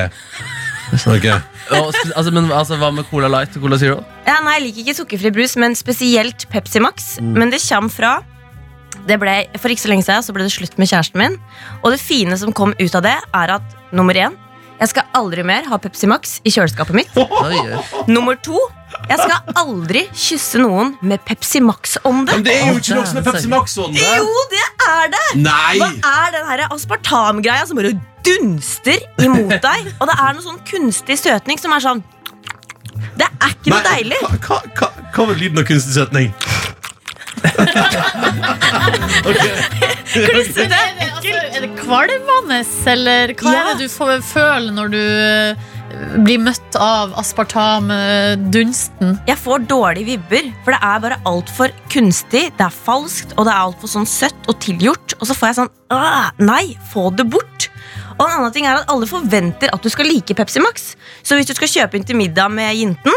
Ok. Og Altså, men altså, Hva med Cola Light og Cola Zero? Ja, nei, Jeg liker ikke sukkerfri brus, men spesielt Pepsi Max. Men det kommer fra det ble, For ikke så lenge siden så ble det slutt med kjæresten min. Og det fine som kom ut av det, er at nummer én jeg skal aldri mer ha Pepsi Max i kjøleskapet mitt. Oi. Nummer to jeg skal aldri kysse noen med Pepsi Max-ånde. Men det er jo ikke noe som er Pepsi Max-ånde! Jo, det er det! Nei! Hva er den her aspartamgreia som bare dunster imot deg? Og det er noe sånn kunstig søtning som er sånn Det er ikke noe Nei, deilig. Hva, hva, hva, hva var lyden av kunstig søtning? Er det, altså, er det kvalmende, eller hva Ja. er det du får, føler når du eh, blir møtt av aspartamdunsten? Jeg får dårlige vibber, for det er bare altfor kunstig, det er falskt, og det er altfor sånn søtt og tilgjort. Og så får jeg sånn Nei, få det bort! Og en annen ting er at Alle forventer at du skal like Pepsi Max. Så hvis du skal kjøpe inn til middag med jenten,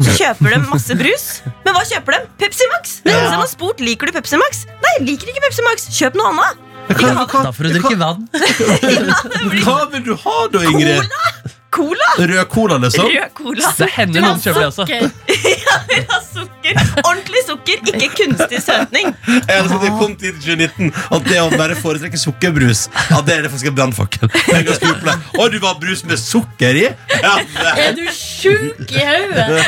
så kjøper de masse brus. Men hva kjøper de? Pepsi Max! Det eneste de har spurt, Liker du Pepsi Max? Nei, liker ikke Pepsi Max. Kjøp noe annet. Hva, hva, Da får du drikke vann. [LAUGHS] hva vil du ha da, Ingrid? Cola! Rød cola, liksom? Rød cola. Det hender noen kjøper det også. Sukker. [LAUGHS] Jeg har sukker. Ordentlig sukker, ikke kunstig søtning. Jeg hadde det kom til 2019 At det å bare foretrekke sukkerbrus Ja, det er det faktisk en brannfakkel. Å, du var brus med sukker i? Ja. Er du sjuk i hodet?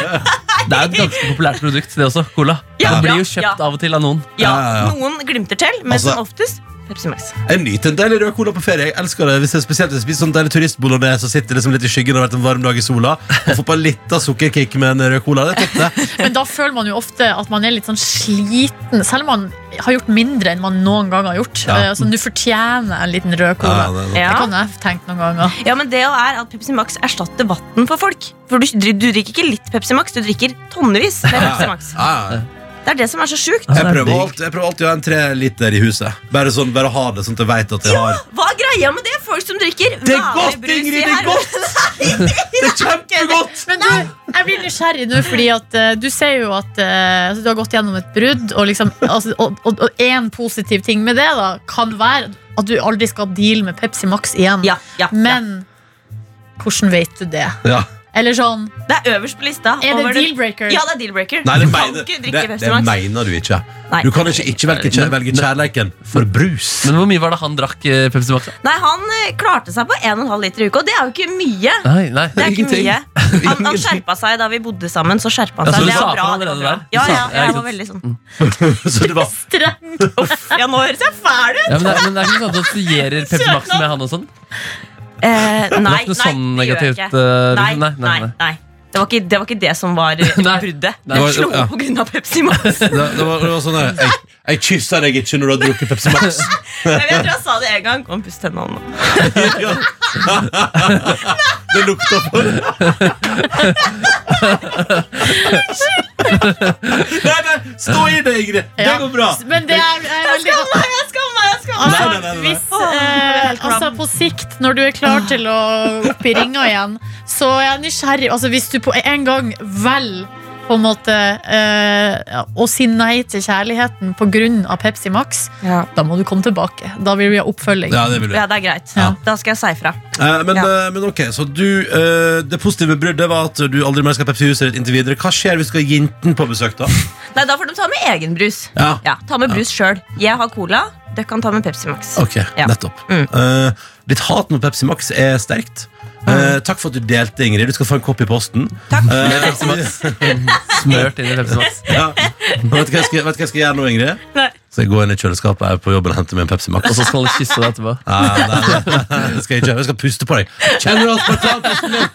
Det er et ganske populært produkt, det også. Cola. Ja, det blir jo kjøpt ja. av og til av noen. Ja, Ja, ja, ja. Noen glimter til, men Altså- som oftest Pepsi Max. Jeg nyter en deilig rød cola på ferie. Jeg elsker det hvis jeg spesielt spiser sånn deilig turistbolognese og sitter liksom litt i skyggen og har vært en varm dag i sola. Og får på en liten sukkerkick med en rød cola. Det er topp, det. Men da føler man jo ofte at man er litt sånn sliten, selv om man har gjort mindre enn man noen gang har gjort. Ja. Eh, Altså, Du fortjener en liten rød cola. Ja, det Det Ja. kan jeg tenke noen ganger. Ja, men det er at Pepsi Max erstatter vann for folk. For du, du drikker ikke litt Pepsi Max, du drikker tonnevis med [LAUGHS] Pepsi Max. Ja, ja. Det er det som er så sjukt. Jeg prøver alltid, jeg prøver alltid å ha en tre liter i huset. Bare, sånn, bare ha det sånn at jeg vet at jeg har Hva er greia med det? Folk som drikker Det er vanlig godt, brus i Ingrid, det er her- godt! [LAUGHS] Det er kjempegodt! Men du, jeg blir nysgjerrig nå, fordi at eh, du ser jo at eh, altså, du har gått gjennom et brudd, og, liksom, altså, og, og, og en positiv ting med det da, kan være at du aldri skal deale med Pepsi Max igjen. Ja, ja, ja. Men hvordan vet du det? Ja. Eller sånn, Det er øverst på lista. er det deal-breaker? Ja, det er deal-breaker. Nei, det, du kan mener, ikke drikke det Pepsi Max. mener du ikke. Nei. Du kan ikke, ikke velge, kjær- velge kjærleiken for brus. Men hvor mye var det han drakk eh, Pepsi Max? Nei, Han eh, klarte seg på 1,5 liter i uka, og det er jo ikke mye. Nei, nei, Det er ikke ingenting. mye. [LAUGHS] Han, han Ingenting. skjerpa seg da vi bodde sammen. Så skjerpa han Ja, så seg. du Det sa var fra allerede det var bra. der? Du Ja, sa- ja, ja, ja, ikke jeg var sant. veldig sånn [LAUGHS] Så det var [LAUGHS] Streng. Ja, nå høres jeg fæl ut! Ja, men, det, er- men det er ikke sånn at du assosierer Pepsi Max med han og sånn? Eh, Det nei, var nei, ikke noe det sånn gjør jeg negativt ikke. nei, Nei, nei, nei. Det var, ikke, det var ikke det som var [LAUGHS] eh, bruddet. Det Jeg slo Ja. på grunn av Pepsi Max. [LAUGHS] Det, det, var, det var sånn der, Jeg, jeg kyssa deg ikke når du har drukket Pepsi Max. [LAUGHS] Jeg vet jeg tror jeg sa det en gang. Kom, puss tennene nå. Det lukta for Nei, nei, stå i det, Ingrid. Det går bra. Men det er, er veldig Jeg skammer meg! Jeg skammer meg! Altså, Nei, nei, nei, nei. hvis, eh. Altså på sikt, når du er klar til å opp i ringa igjen, så er jeg nysgjerrig. Altså, hvis du på en gang velger på en måte eh, å si nei til kjærligheten pga. Pepsi Max, Ja. da må du komme tilbake. Da vil vi ha oppfølging. Ja, det vil vi. ja, det er greit. Ja. Da skal jeg si fra. Eh, men, Ja. eh, men ok, så du eh, Det positive bruddet var at du aldri mer skal ha Pepsi i huset ditt inntil videre. Hva skjer hvis du skal ha jentene på besøk, da? Nei, Da får de ta med egen brus. Ja. Ja, Ta med brus sjøl. Jeg har cola. Dere kan ta med Pepsi Max. Ok, Ja. nettopp. Mm. Eh, ditt hat mot Pepsi Max er sterkt. Eh, takk for at du delte, Ingrid. Du skal få en kopp i posten. Takk. Eh, [LAUGHS] Smørt inn i Pepsi Max. ja. vet, du hva jeg skal, vet du hva jeg skal gjøre nå, Ingrid? Nei. Så jeg går inn i kjøleskapet jeg er på jobben og henter meg en Pepsi Max. Og så skal han kysse deg etterpå. Ja, nei, nei, nei, det skal jeg ikke. Jeg skal puste på deg. Kjenner du aspartamtesten min?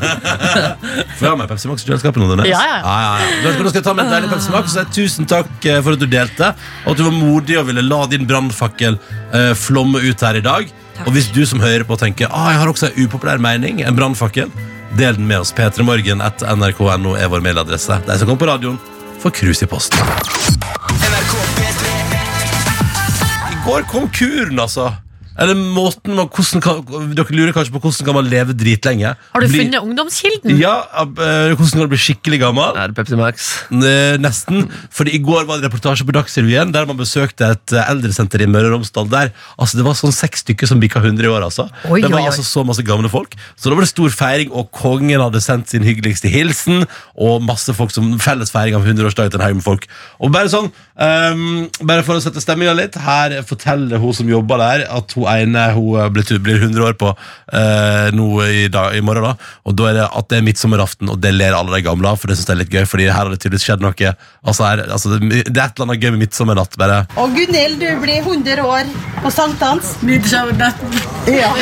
Får jeg ha meg Pepsi Max i kjøleskapet nå? Dennis? Ja, ja, Ah, ja, ja. Da skal jeg ta med en deilig Pepsi Max. Så tusen takk eh, for at du delte, og at du var modig og ville la din brannfakkel eh, flomme ut her i dag. Og hvis du som hører på tenker ah, jeg har også en upopulær mening, en brannfakkel, del den med oss. P3morgen etter nrk.no er vår mailadresse. De som kommer på radioen, får krus i posten. I går kom kuren, altså. Eller måten man, kan, Dere lurer kanskje på hvordan kan man leve dritlenge. Har du Bli- funnet ungdomskilden? Ja, eh, hvordan kan du bli skikkelig gammel? Er det Pepsi Max? Eh, Nesten. Fordi I går var det reportasje på Dagsrevyen der man besøkte et eh, eldresenter i Møre og Romsdal. Der altså, Det var sånn seks stykker som bikka 100 i år. Altså. Oi, det var oi. altså så masse gamle folk. Så da var det stor feiring, og kongen hadde sendt sin hyggeligste hilsen. Og masse folk som felles feiring av 100-årsdagen til en haug med folk. Og bare sånn, um, bare for å sette stemninga litt, her forteller hun som jobber der, at hun ene hun eh, blir, blir 100 år på uh, nå i, dag, i morgen. da Og da er det at det er midtsommeraften, og det ler alle de gamle av. For det synes jeg er litt gøy, fordi her har det tydeligvis skjedd noe. Altså, her, altså, det, det er et eller annet gøy med midtsommernatt. Bare Og Gunhild, du blir 100 år på sankthans. Ja.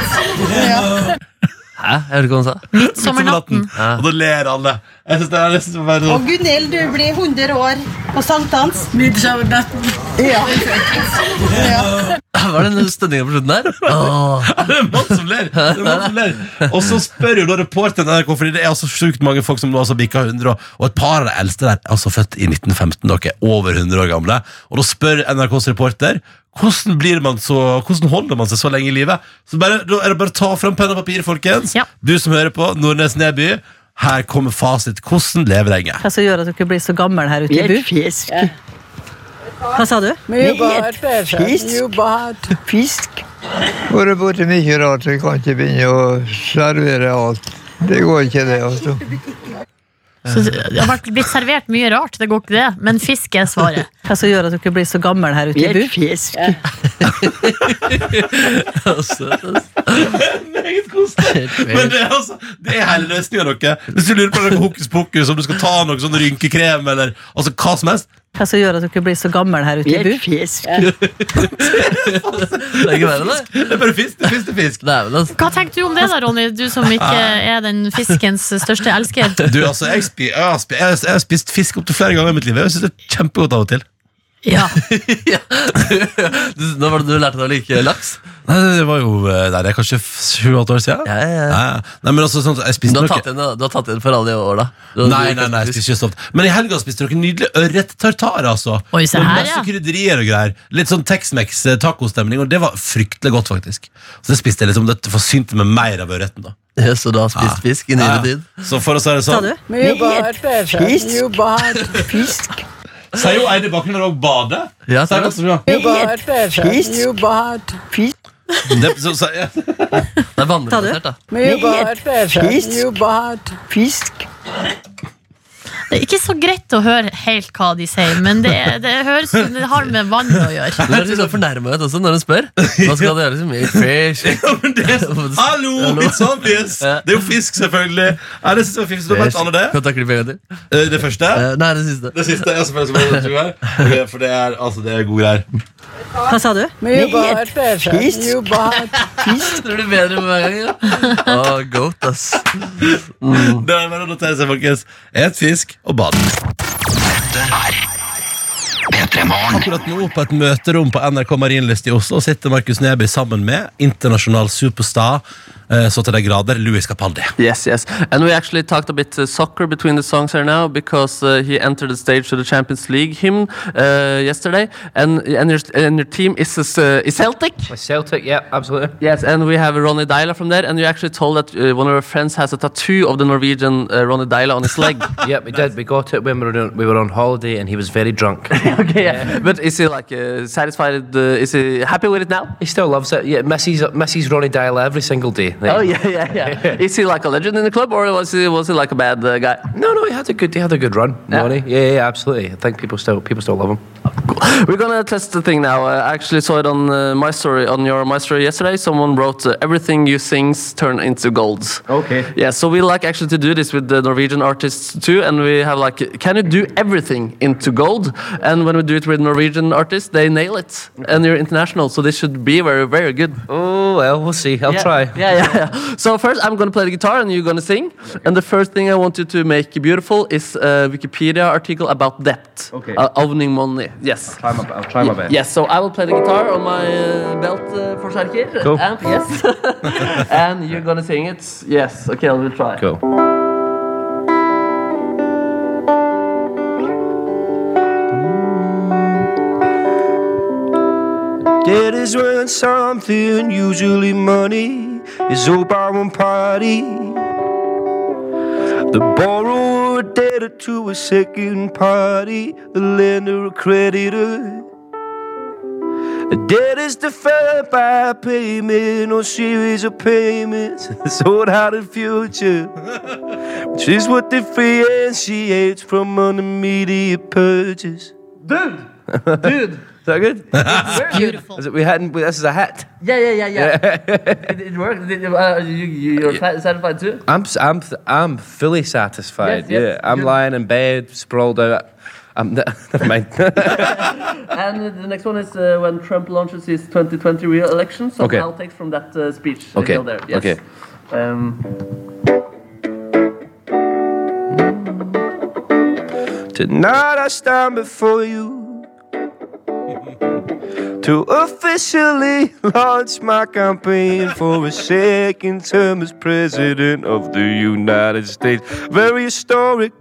[LAUGHS] ja. Hæ? Jeg hørte ikke hva han sa. [LAUGHS] Sommernatten. Og da ler alle. Jeg synes det er nesten bare Og sånn Gunhild, du blir 100 år på sankthans. Ja. ja. Hva er den stønninga på slutten der? Åh. [LAUGHS] Det en mann som Det. Og så spør jo da reporteren NRK, Fordi det er altså sjukt mange folk som nå altså bikka 100, og, og et par av de eldste der er altså født i 1915. Dere er over 100 år gamle. Og da spør NRKs reporter hvordan, blir man så, hvordan holder man seg så lenge i livet. Så bare, Da er det bare å ta fram penn og papir, folkens. Ja. Du som hører på, Nordnes Neby. Her kommer fasit. Hvordan leve lenge? Hva som gjør at du ikke blir så gammel her ute i bu? Fisk. Hva sa du? Fisk. Fisk. Vært borti mye rart, vi kan ikke begynne å servere alt. Det går ikke, det. altså. Så det har vært blitt servert mye rart, det går ikke det. Men fisk er svaret. Hva som gjør at dere blir så gammel her ute i bu? fisk. [LAUGHS] Meget koselig. Men det er, altså, det er hele løsninga, dere. Hvis du lurer på noe hokus pokus, om du skal ta noe sånn rynkekrem eller altså hva som helst Hva som gjør at dere blir så gamle her ute i bu? fisk. [LAUGHS] Det er ikke verre, det. Det er bare fisk. Det er fisk, det er fisk. Dæven, altså. Hva tenker du om det da, Ronny? Du som ikke er den fiskens største elsker. Du, altså, jeg, spi, jeg, har spi, jeg, har- jeg har spist fisk opptil flere ganger i mitt liv. Jeg synes det er kjempegodt av og til. Ja. [LAUGHS] ja. nå var det du lærte deg å like laks? Nei, det var jo eh, Nei, det er kanskje sju-åtte år siden. Ja, ja, ja. Nei, nei, men sånn, at jeg Du spiste har tatt igjen, du har tatt igjen for alle de år, da. Du Nei, nei, nei, jeg spiser ikke så ofte. Men i helga spiste dere nydelig ørret-tartar. Altså. Oi, se Med her, masse ja. krydderier og greier. Litt sånn Tex-Mex eh, tacostemning, og det var fryktelig godt, faktisk. Så det spiste jeg liksom, det forsynte meg mer av ørreten. da [LAUGHS] Ja, Så du har spist fisk i nyere Ja. tid? Så for oss er det Sa sånn du? Fisk. Sier jo Eide Bakken når hun bader? Ja, Sier det. også, ja. Fisk. Det, så, så, ja. Det er vannrelatert, da. Fisk. Fisk. Det er ikke så greit å høre helt hva de sier, men det, det høres det har med vann å gjøre. Du høres litt sånn fornærma ut også når hun spør. Hva skal det gjøre? Så mye fish. [LAUGHS] Ja, men det er, [LAUGHS] hallo, it's obvious! Det er jo fisk, selvfølgelig. Ja, det synes jeg var fisk, så vet alle det. Kan du ta klipp en gang til? Eh, Det første? Eh, Nei, det siste. Det siste er selvfølgelig For det er, altså, det er gode greier. Hva sa du? Fisk. [LAUGHS] Det blir bedre med hver gang. Ja. Å, goat, ass. Det er bare å notere seg, folkens. Et fisk og bad. P3 Morgen. Akkurat nå på et møterom på NRK Marienlyst i Oslo sitter Markus Neby sammen med internasjonal superstar eh, så til de grader Louis Capaldi. Yes, yes. And we actually talked a bit uh, soccer between the songs here now because uh, he entered the stage to the Champions League hymn uh, yesterday. And, and, your, and your team is, uh, is Celtic? Celtic, yeah, absolutely. Yes, and we have Ronny Deila from there. And you actually told that uh, one of our friends has a tattoo of the Norwegian uh, Ronny Deila on his leg. [LAUGHS] yeah, we did. We got it when we were on, we were on holiday, and he was very drunk. [LAUGHS] okay, [LAUGHS] yeah. But is he like uh, satisfied? Uh, is he happy with it now? he still loves it. Yeah, misses misses Ronnie Dial every single day. Oh yeah, yeah, yeah. [LAUGHS] is he like a legend in the club, or was he was he like a bad uh, guy? No, no, he had a good he had a good run, Yeah. Ronnie. Yeah, yeah, absolutely. I think people still people still love him. We're gonna test the thing now. I actually saw it on uh, my story, on your my story yesterday. Someone wrote uh, everything you sings turn into gold. Okay. Yeah, so we like actually to do this with the Norwegian artists too, and we have like, can you do everything into gold? And when we do it with Norwegian artists, they nail it, and you're international, so this should be very, very good. Oh well, we'll see. I'll yeah. try. Yeah, yeah, yeah. So first, I'm gonna play the guitar, and you're gonna sing. And the first thing I want you to make beautiful is a Wikipedia article about debt. Okay. Uh, owning money. Yes. Try my, I'll try my best. Yes, so I will play the guitar on my uh, belt uh, for Sharkir. Cool. And, yes. [LAUGHS] and you're gonna sing it. Yes. Okay, I will try. Cool. Debt is when something, usually money, is owed by one party. The borrower debtor to a second party, the lender a creditor. A debt is deferred by a payment or series of payments [LAUGHS] sold out in future, which is what differentiates from an immediate purchase. Dude! Dude! Is that [LAUGHS] good? it's Beautiful. Is it, we hadn't. This is a hat. Yeah, yeah, yeah, yeah. [LAUGHS] it, it worked. Did you, uh, you, you, you're sa- satisfied too? I'm s- I'm I'm fully satisfied. Yes, yes, yeah, I'm good. lying in bed, sprawled out. I'm [LAUGHS] never mind. And the next one is uh, when Trump launches his 2020 re-election. Some Okay. outtakes from that uh, speech. Okay, There. Yes. okay. Um, Tonight I stand before you to officially launch my campaign for a second term as President of the United States. Very historic.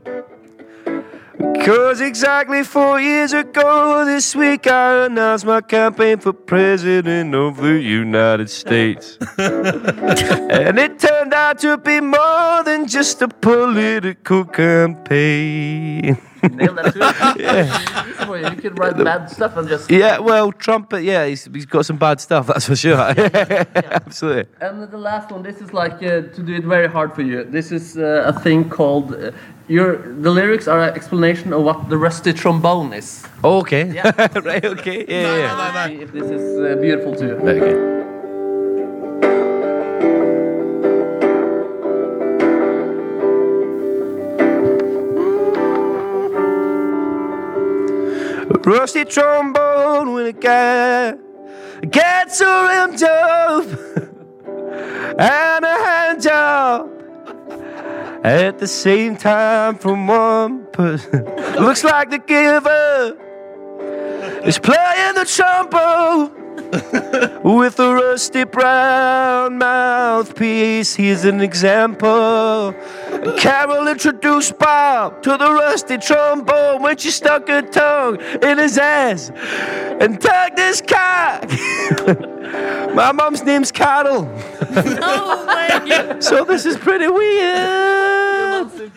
Because exactly four years ago this week I announced my campaign for President of the United States. [LAUGHS] and it turned out to be more than just a political campaign. Nailed that too. [LAUGHS] yeah. You could write bad stuff and just. Yeah, well, Trump, uh, yeah, he's, he's got some bad stuff, [LAUGHS] that's for sure. [LAUGHS] Absolutely. And the last one, this is like uh, to do it very hard for you. This is uh, a thing called uh, your. The lyrics are an explanation of what the rusty trombone is. Oh, okay. Yeah. right, okay. Yeah, yeah. See if this is uh, beautiful too. Okay. Rusty trombone when a guy gets a rim job and a hand job at the same time from one person. [LAUGHS] Looks like the giver is playing the trombone with a rusty brown mouthpiece. He's an example. Carol introduced Bob to the rusty trombone when she stuck her tongue in his ass and tugged his cock. [LAUGHS] My mom's name's Carol. [LAUGHS] so this is pretty weird.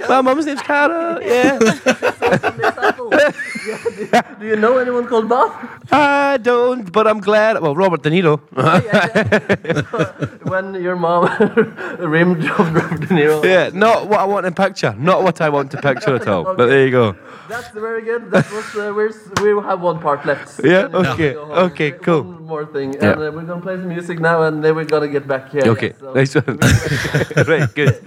My mom's name's Carol. Yeah. [LAUGHS] Do you know anyone called Bob? I don't, but I'm glad. Well, Robert De Niro. [LAUGHS] when your mom [LAUGHS] rimmed Robert De Niro. yeah, not what I want to picture. Not what I want to picture at all. But there you go. That's very good. That was uh, we're, we have one part left. Yeah, we okay, okay, cool. One more thing, Yeah. and uh, we're gonna play some music now, and then we're gonna get back here. Okay, So- nice one. right, good.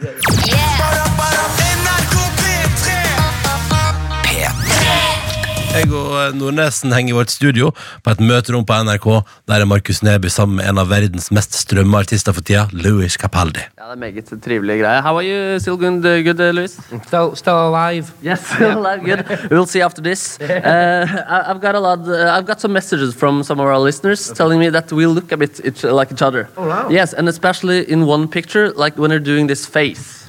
Jeg og eh, Nordnesen henger i vårt studio på et møterom på NRK. Der er Markus Neby sammen med en av verdens mest strømme artister for tida, Louis Capaldi. Ja, det er meget trivelige greier. How are you? Still good, uh, good uh, Louis? Still, still alive. Yes, [LAUGHS] still alive. Good. We'll see after this. [LAUGHS] Uh, I've got a lot. Uh, I've got some messages from some of our listeners telling me that we look a bit each, like each other. Oh, wow. Yes, and especially in one picture, like when they're doing this face.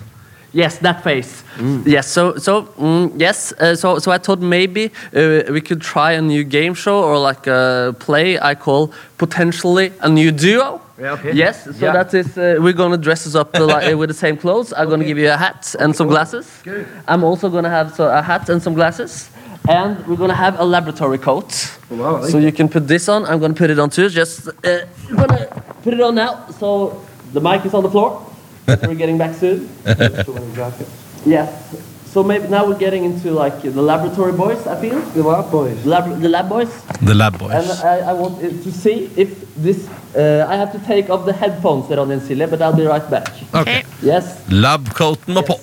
Yes, that face. Yes, so so mm, yes, uh, so so I thought maybe uh, we could try a new game show or like a play I call potentially a new duo. Yeah, okay. Yes, so Yeah. that is uh, we're gonna dress us up uh, like, uh, with the same clothes. I'm gonna give you a hat and some glasses. Good. I'm also gonna have so, a hat and some glasses. And we're gonna have a laboratory coat. wow, so you can put this on. I'm gonna put it on too. Just uh, gonna put it on now. So the mic is on the floor. We're getting back soon. [LAUGHS] Yes. So maybe now we're getting into like the laboratory boys. I feel The lab boys. Lab- the lab boys. The Lab Boys. And I, I want to see if this. Uh, I have to take off the headphones that are on Silje, but I'll be right back. Ok. Yes. Lab coat må på.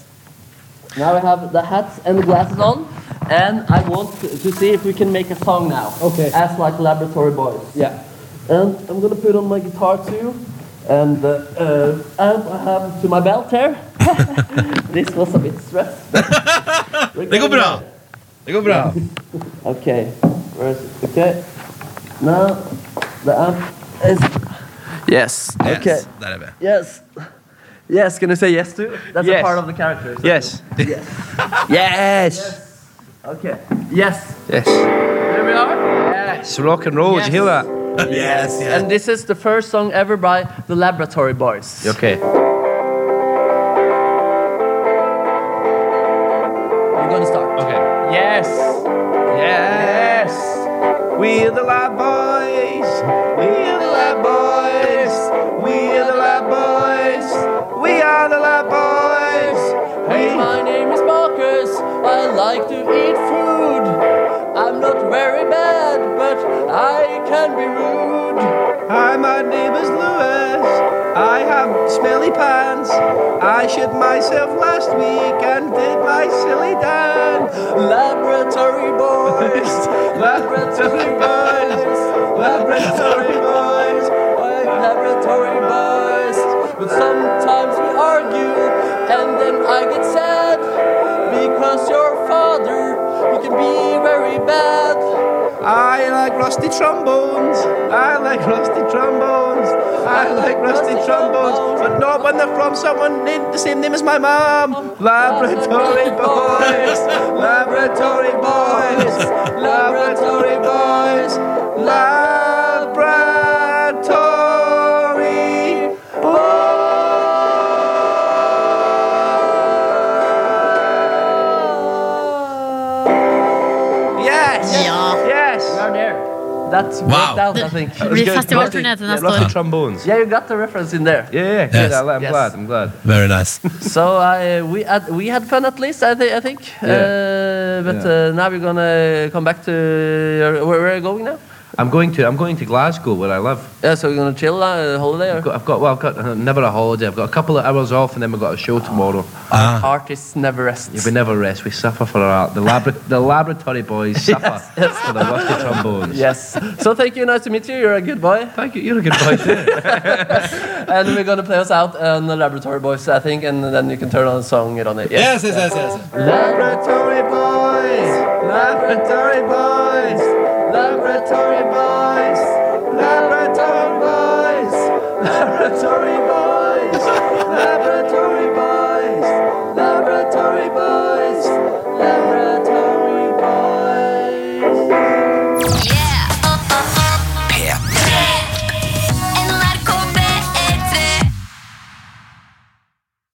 Now we have the hats and the glasses on, and I want to, to see if we can make a song now. Okay. As like laboratory boys. Yeah. And I'm gonna put on my guitar too. And uh, uh, I have to my belt here. [LAUGHS] this was a bit stress. [LAUGHS] Det går bra! Det går bra. Okay. Where is it? Okay. Now the amp is. Yes. Okay. Yes, der er vi. Yes. Yes. Can you say yes to? That's Yes. a part of the character. so- Yes. Yes. Yes. Okay. Yes. Yes. There we are. Yes. Rock and roll. Did you hear that? Yes, yes. And this is the first song ever by the Laboratory Boys. Okay. I shit myself last week and did my silly dance. Laboratory boys. [LAUGHS] Laboratory boys. Laboratory boys. Like laboratory boys. But sometimes we argue, and then I get sad. Because your father, he can be very bad. I like rusty trombones. I like rusty trombones. I like rusty trombones, but not when they're from someone named the same name as my mom. Laboratory boys, laboratory boys, laboratory boys, laboratory That's Wow. worked out, I think. Det blir festivalturné til neste år. trombones. Yeah, you got the reference in there. Yeah, yeah, good. Yes. I'm Yes. glad. I'm glad. Very nice. [LAUGHS] So I we had we had fun at least I, th I think. Uh, but Yeah. uh, now we're gonna come back to your, where, where are you going now? I'm going to I'm going to Glasgow where I live. Yeah, so we're gonna chill uh, holiday or I've got, I've got well I've got uh, never a holiday. I've got a couple of hours off and then we've got a show tomorrow. Ah. artists never rest. Yeah, we never rest. We suffer for our art. The labra- the laboratory boys [LAUGHS] suffer yes. for the rusty trombones. Yes. So thank you. Nice to meet you. You're a good boy. Thank you. You're a good boy too. [LAUGHS] and we're gonna play us out on the Laboratory Boys, I think, and then you can turn on the song on it. Yes, yes, yes, yes. laboratory boys. Laboratory Laboratory boys, laboratory boys, [LAUGHS] laboratory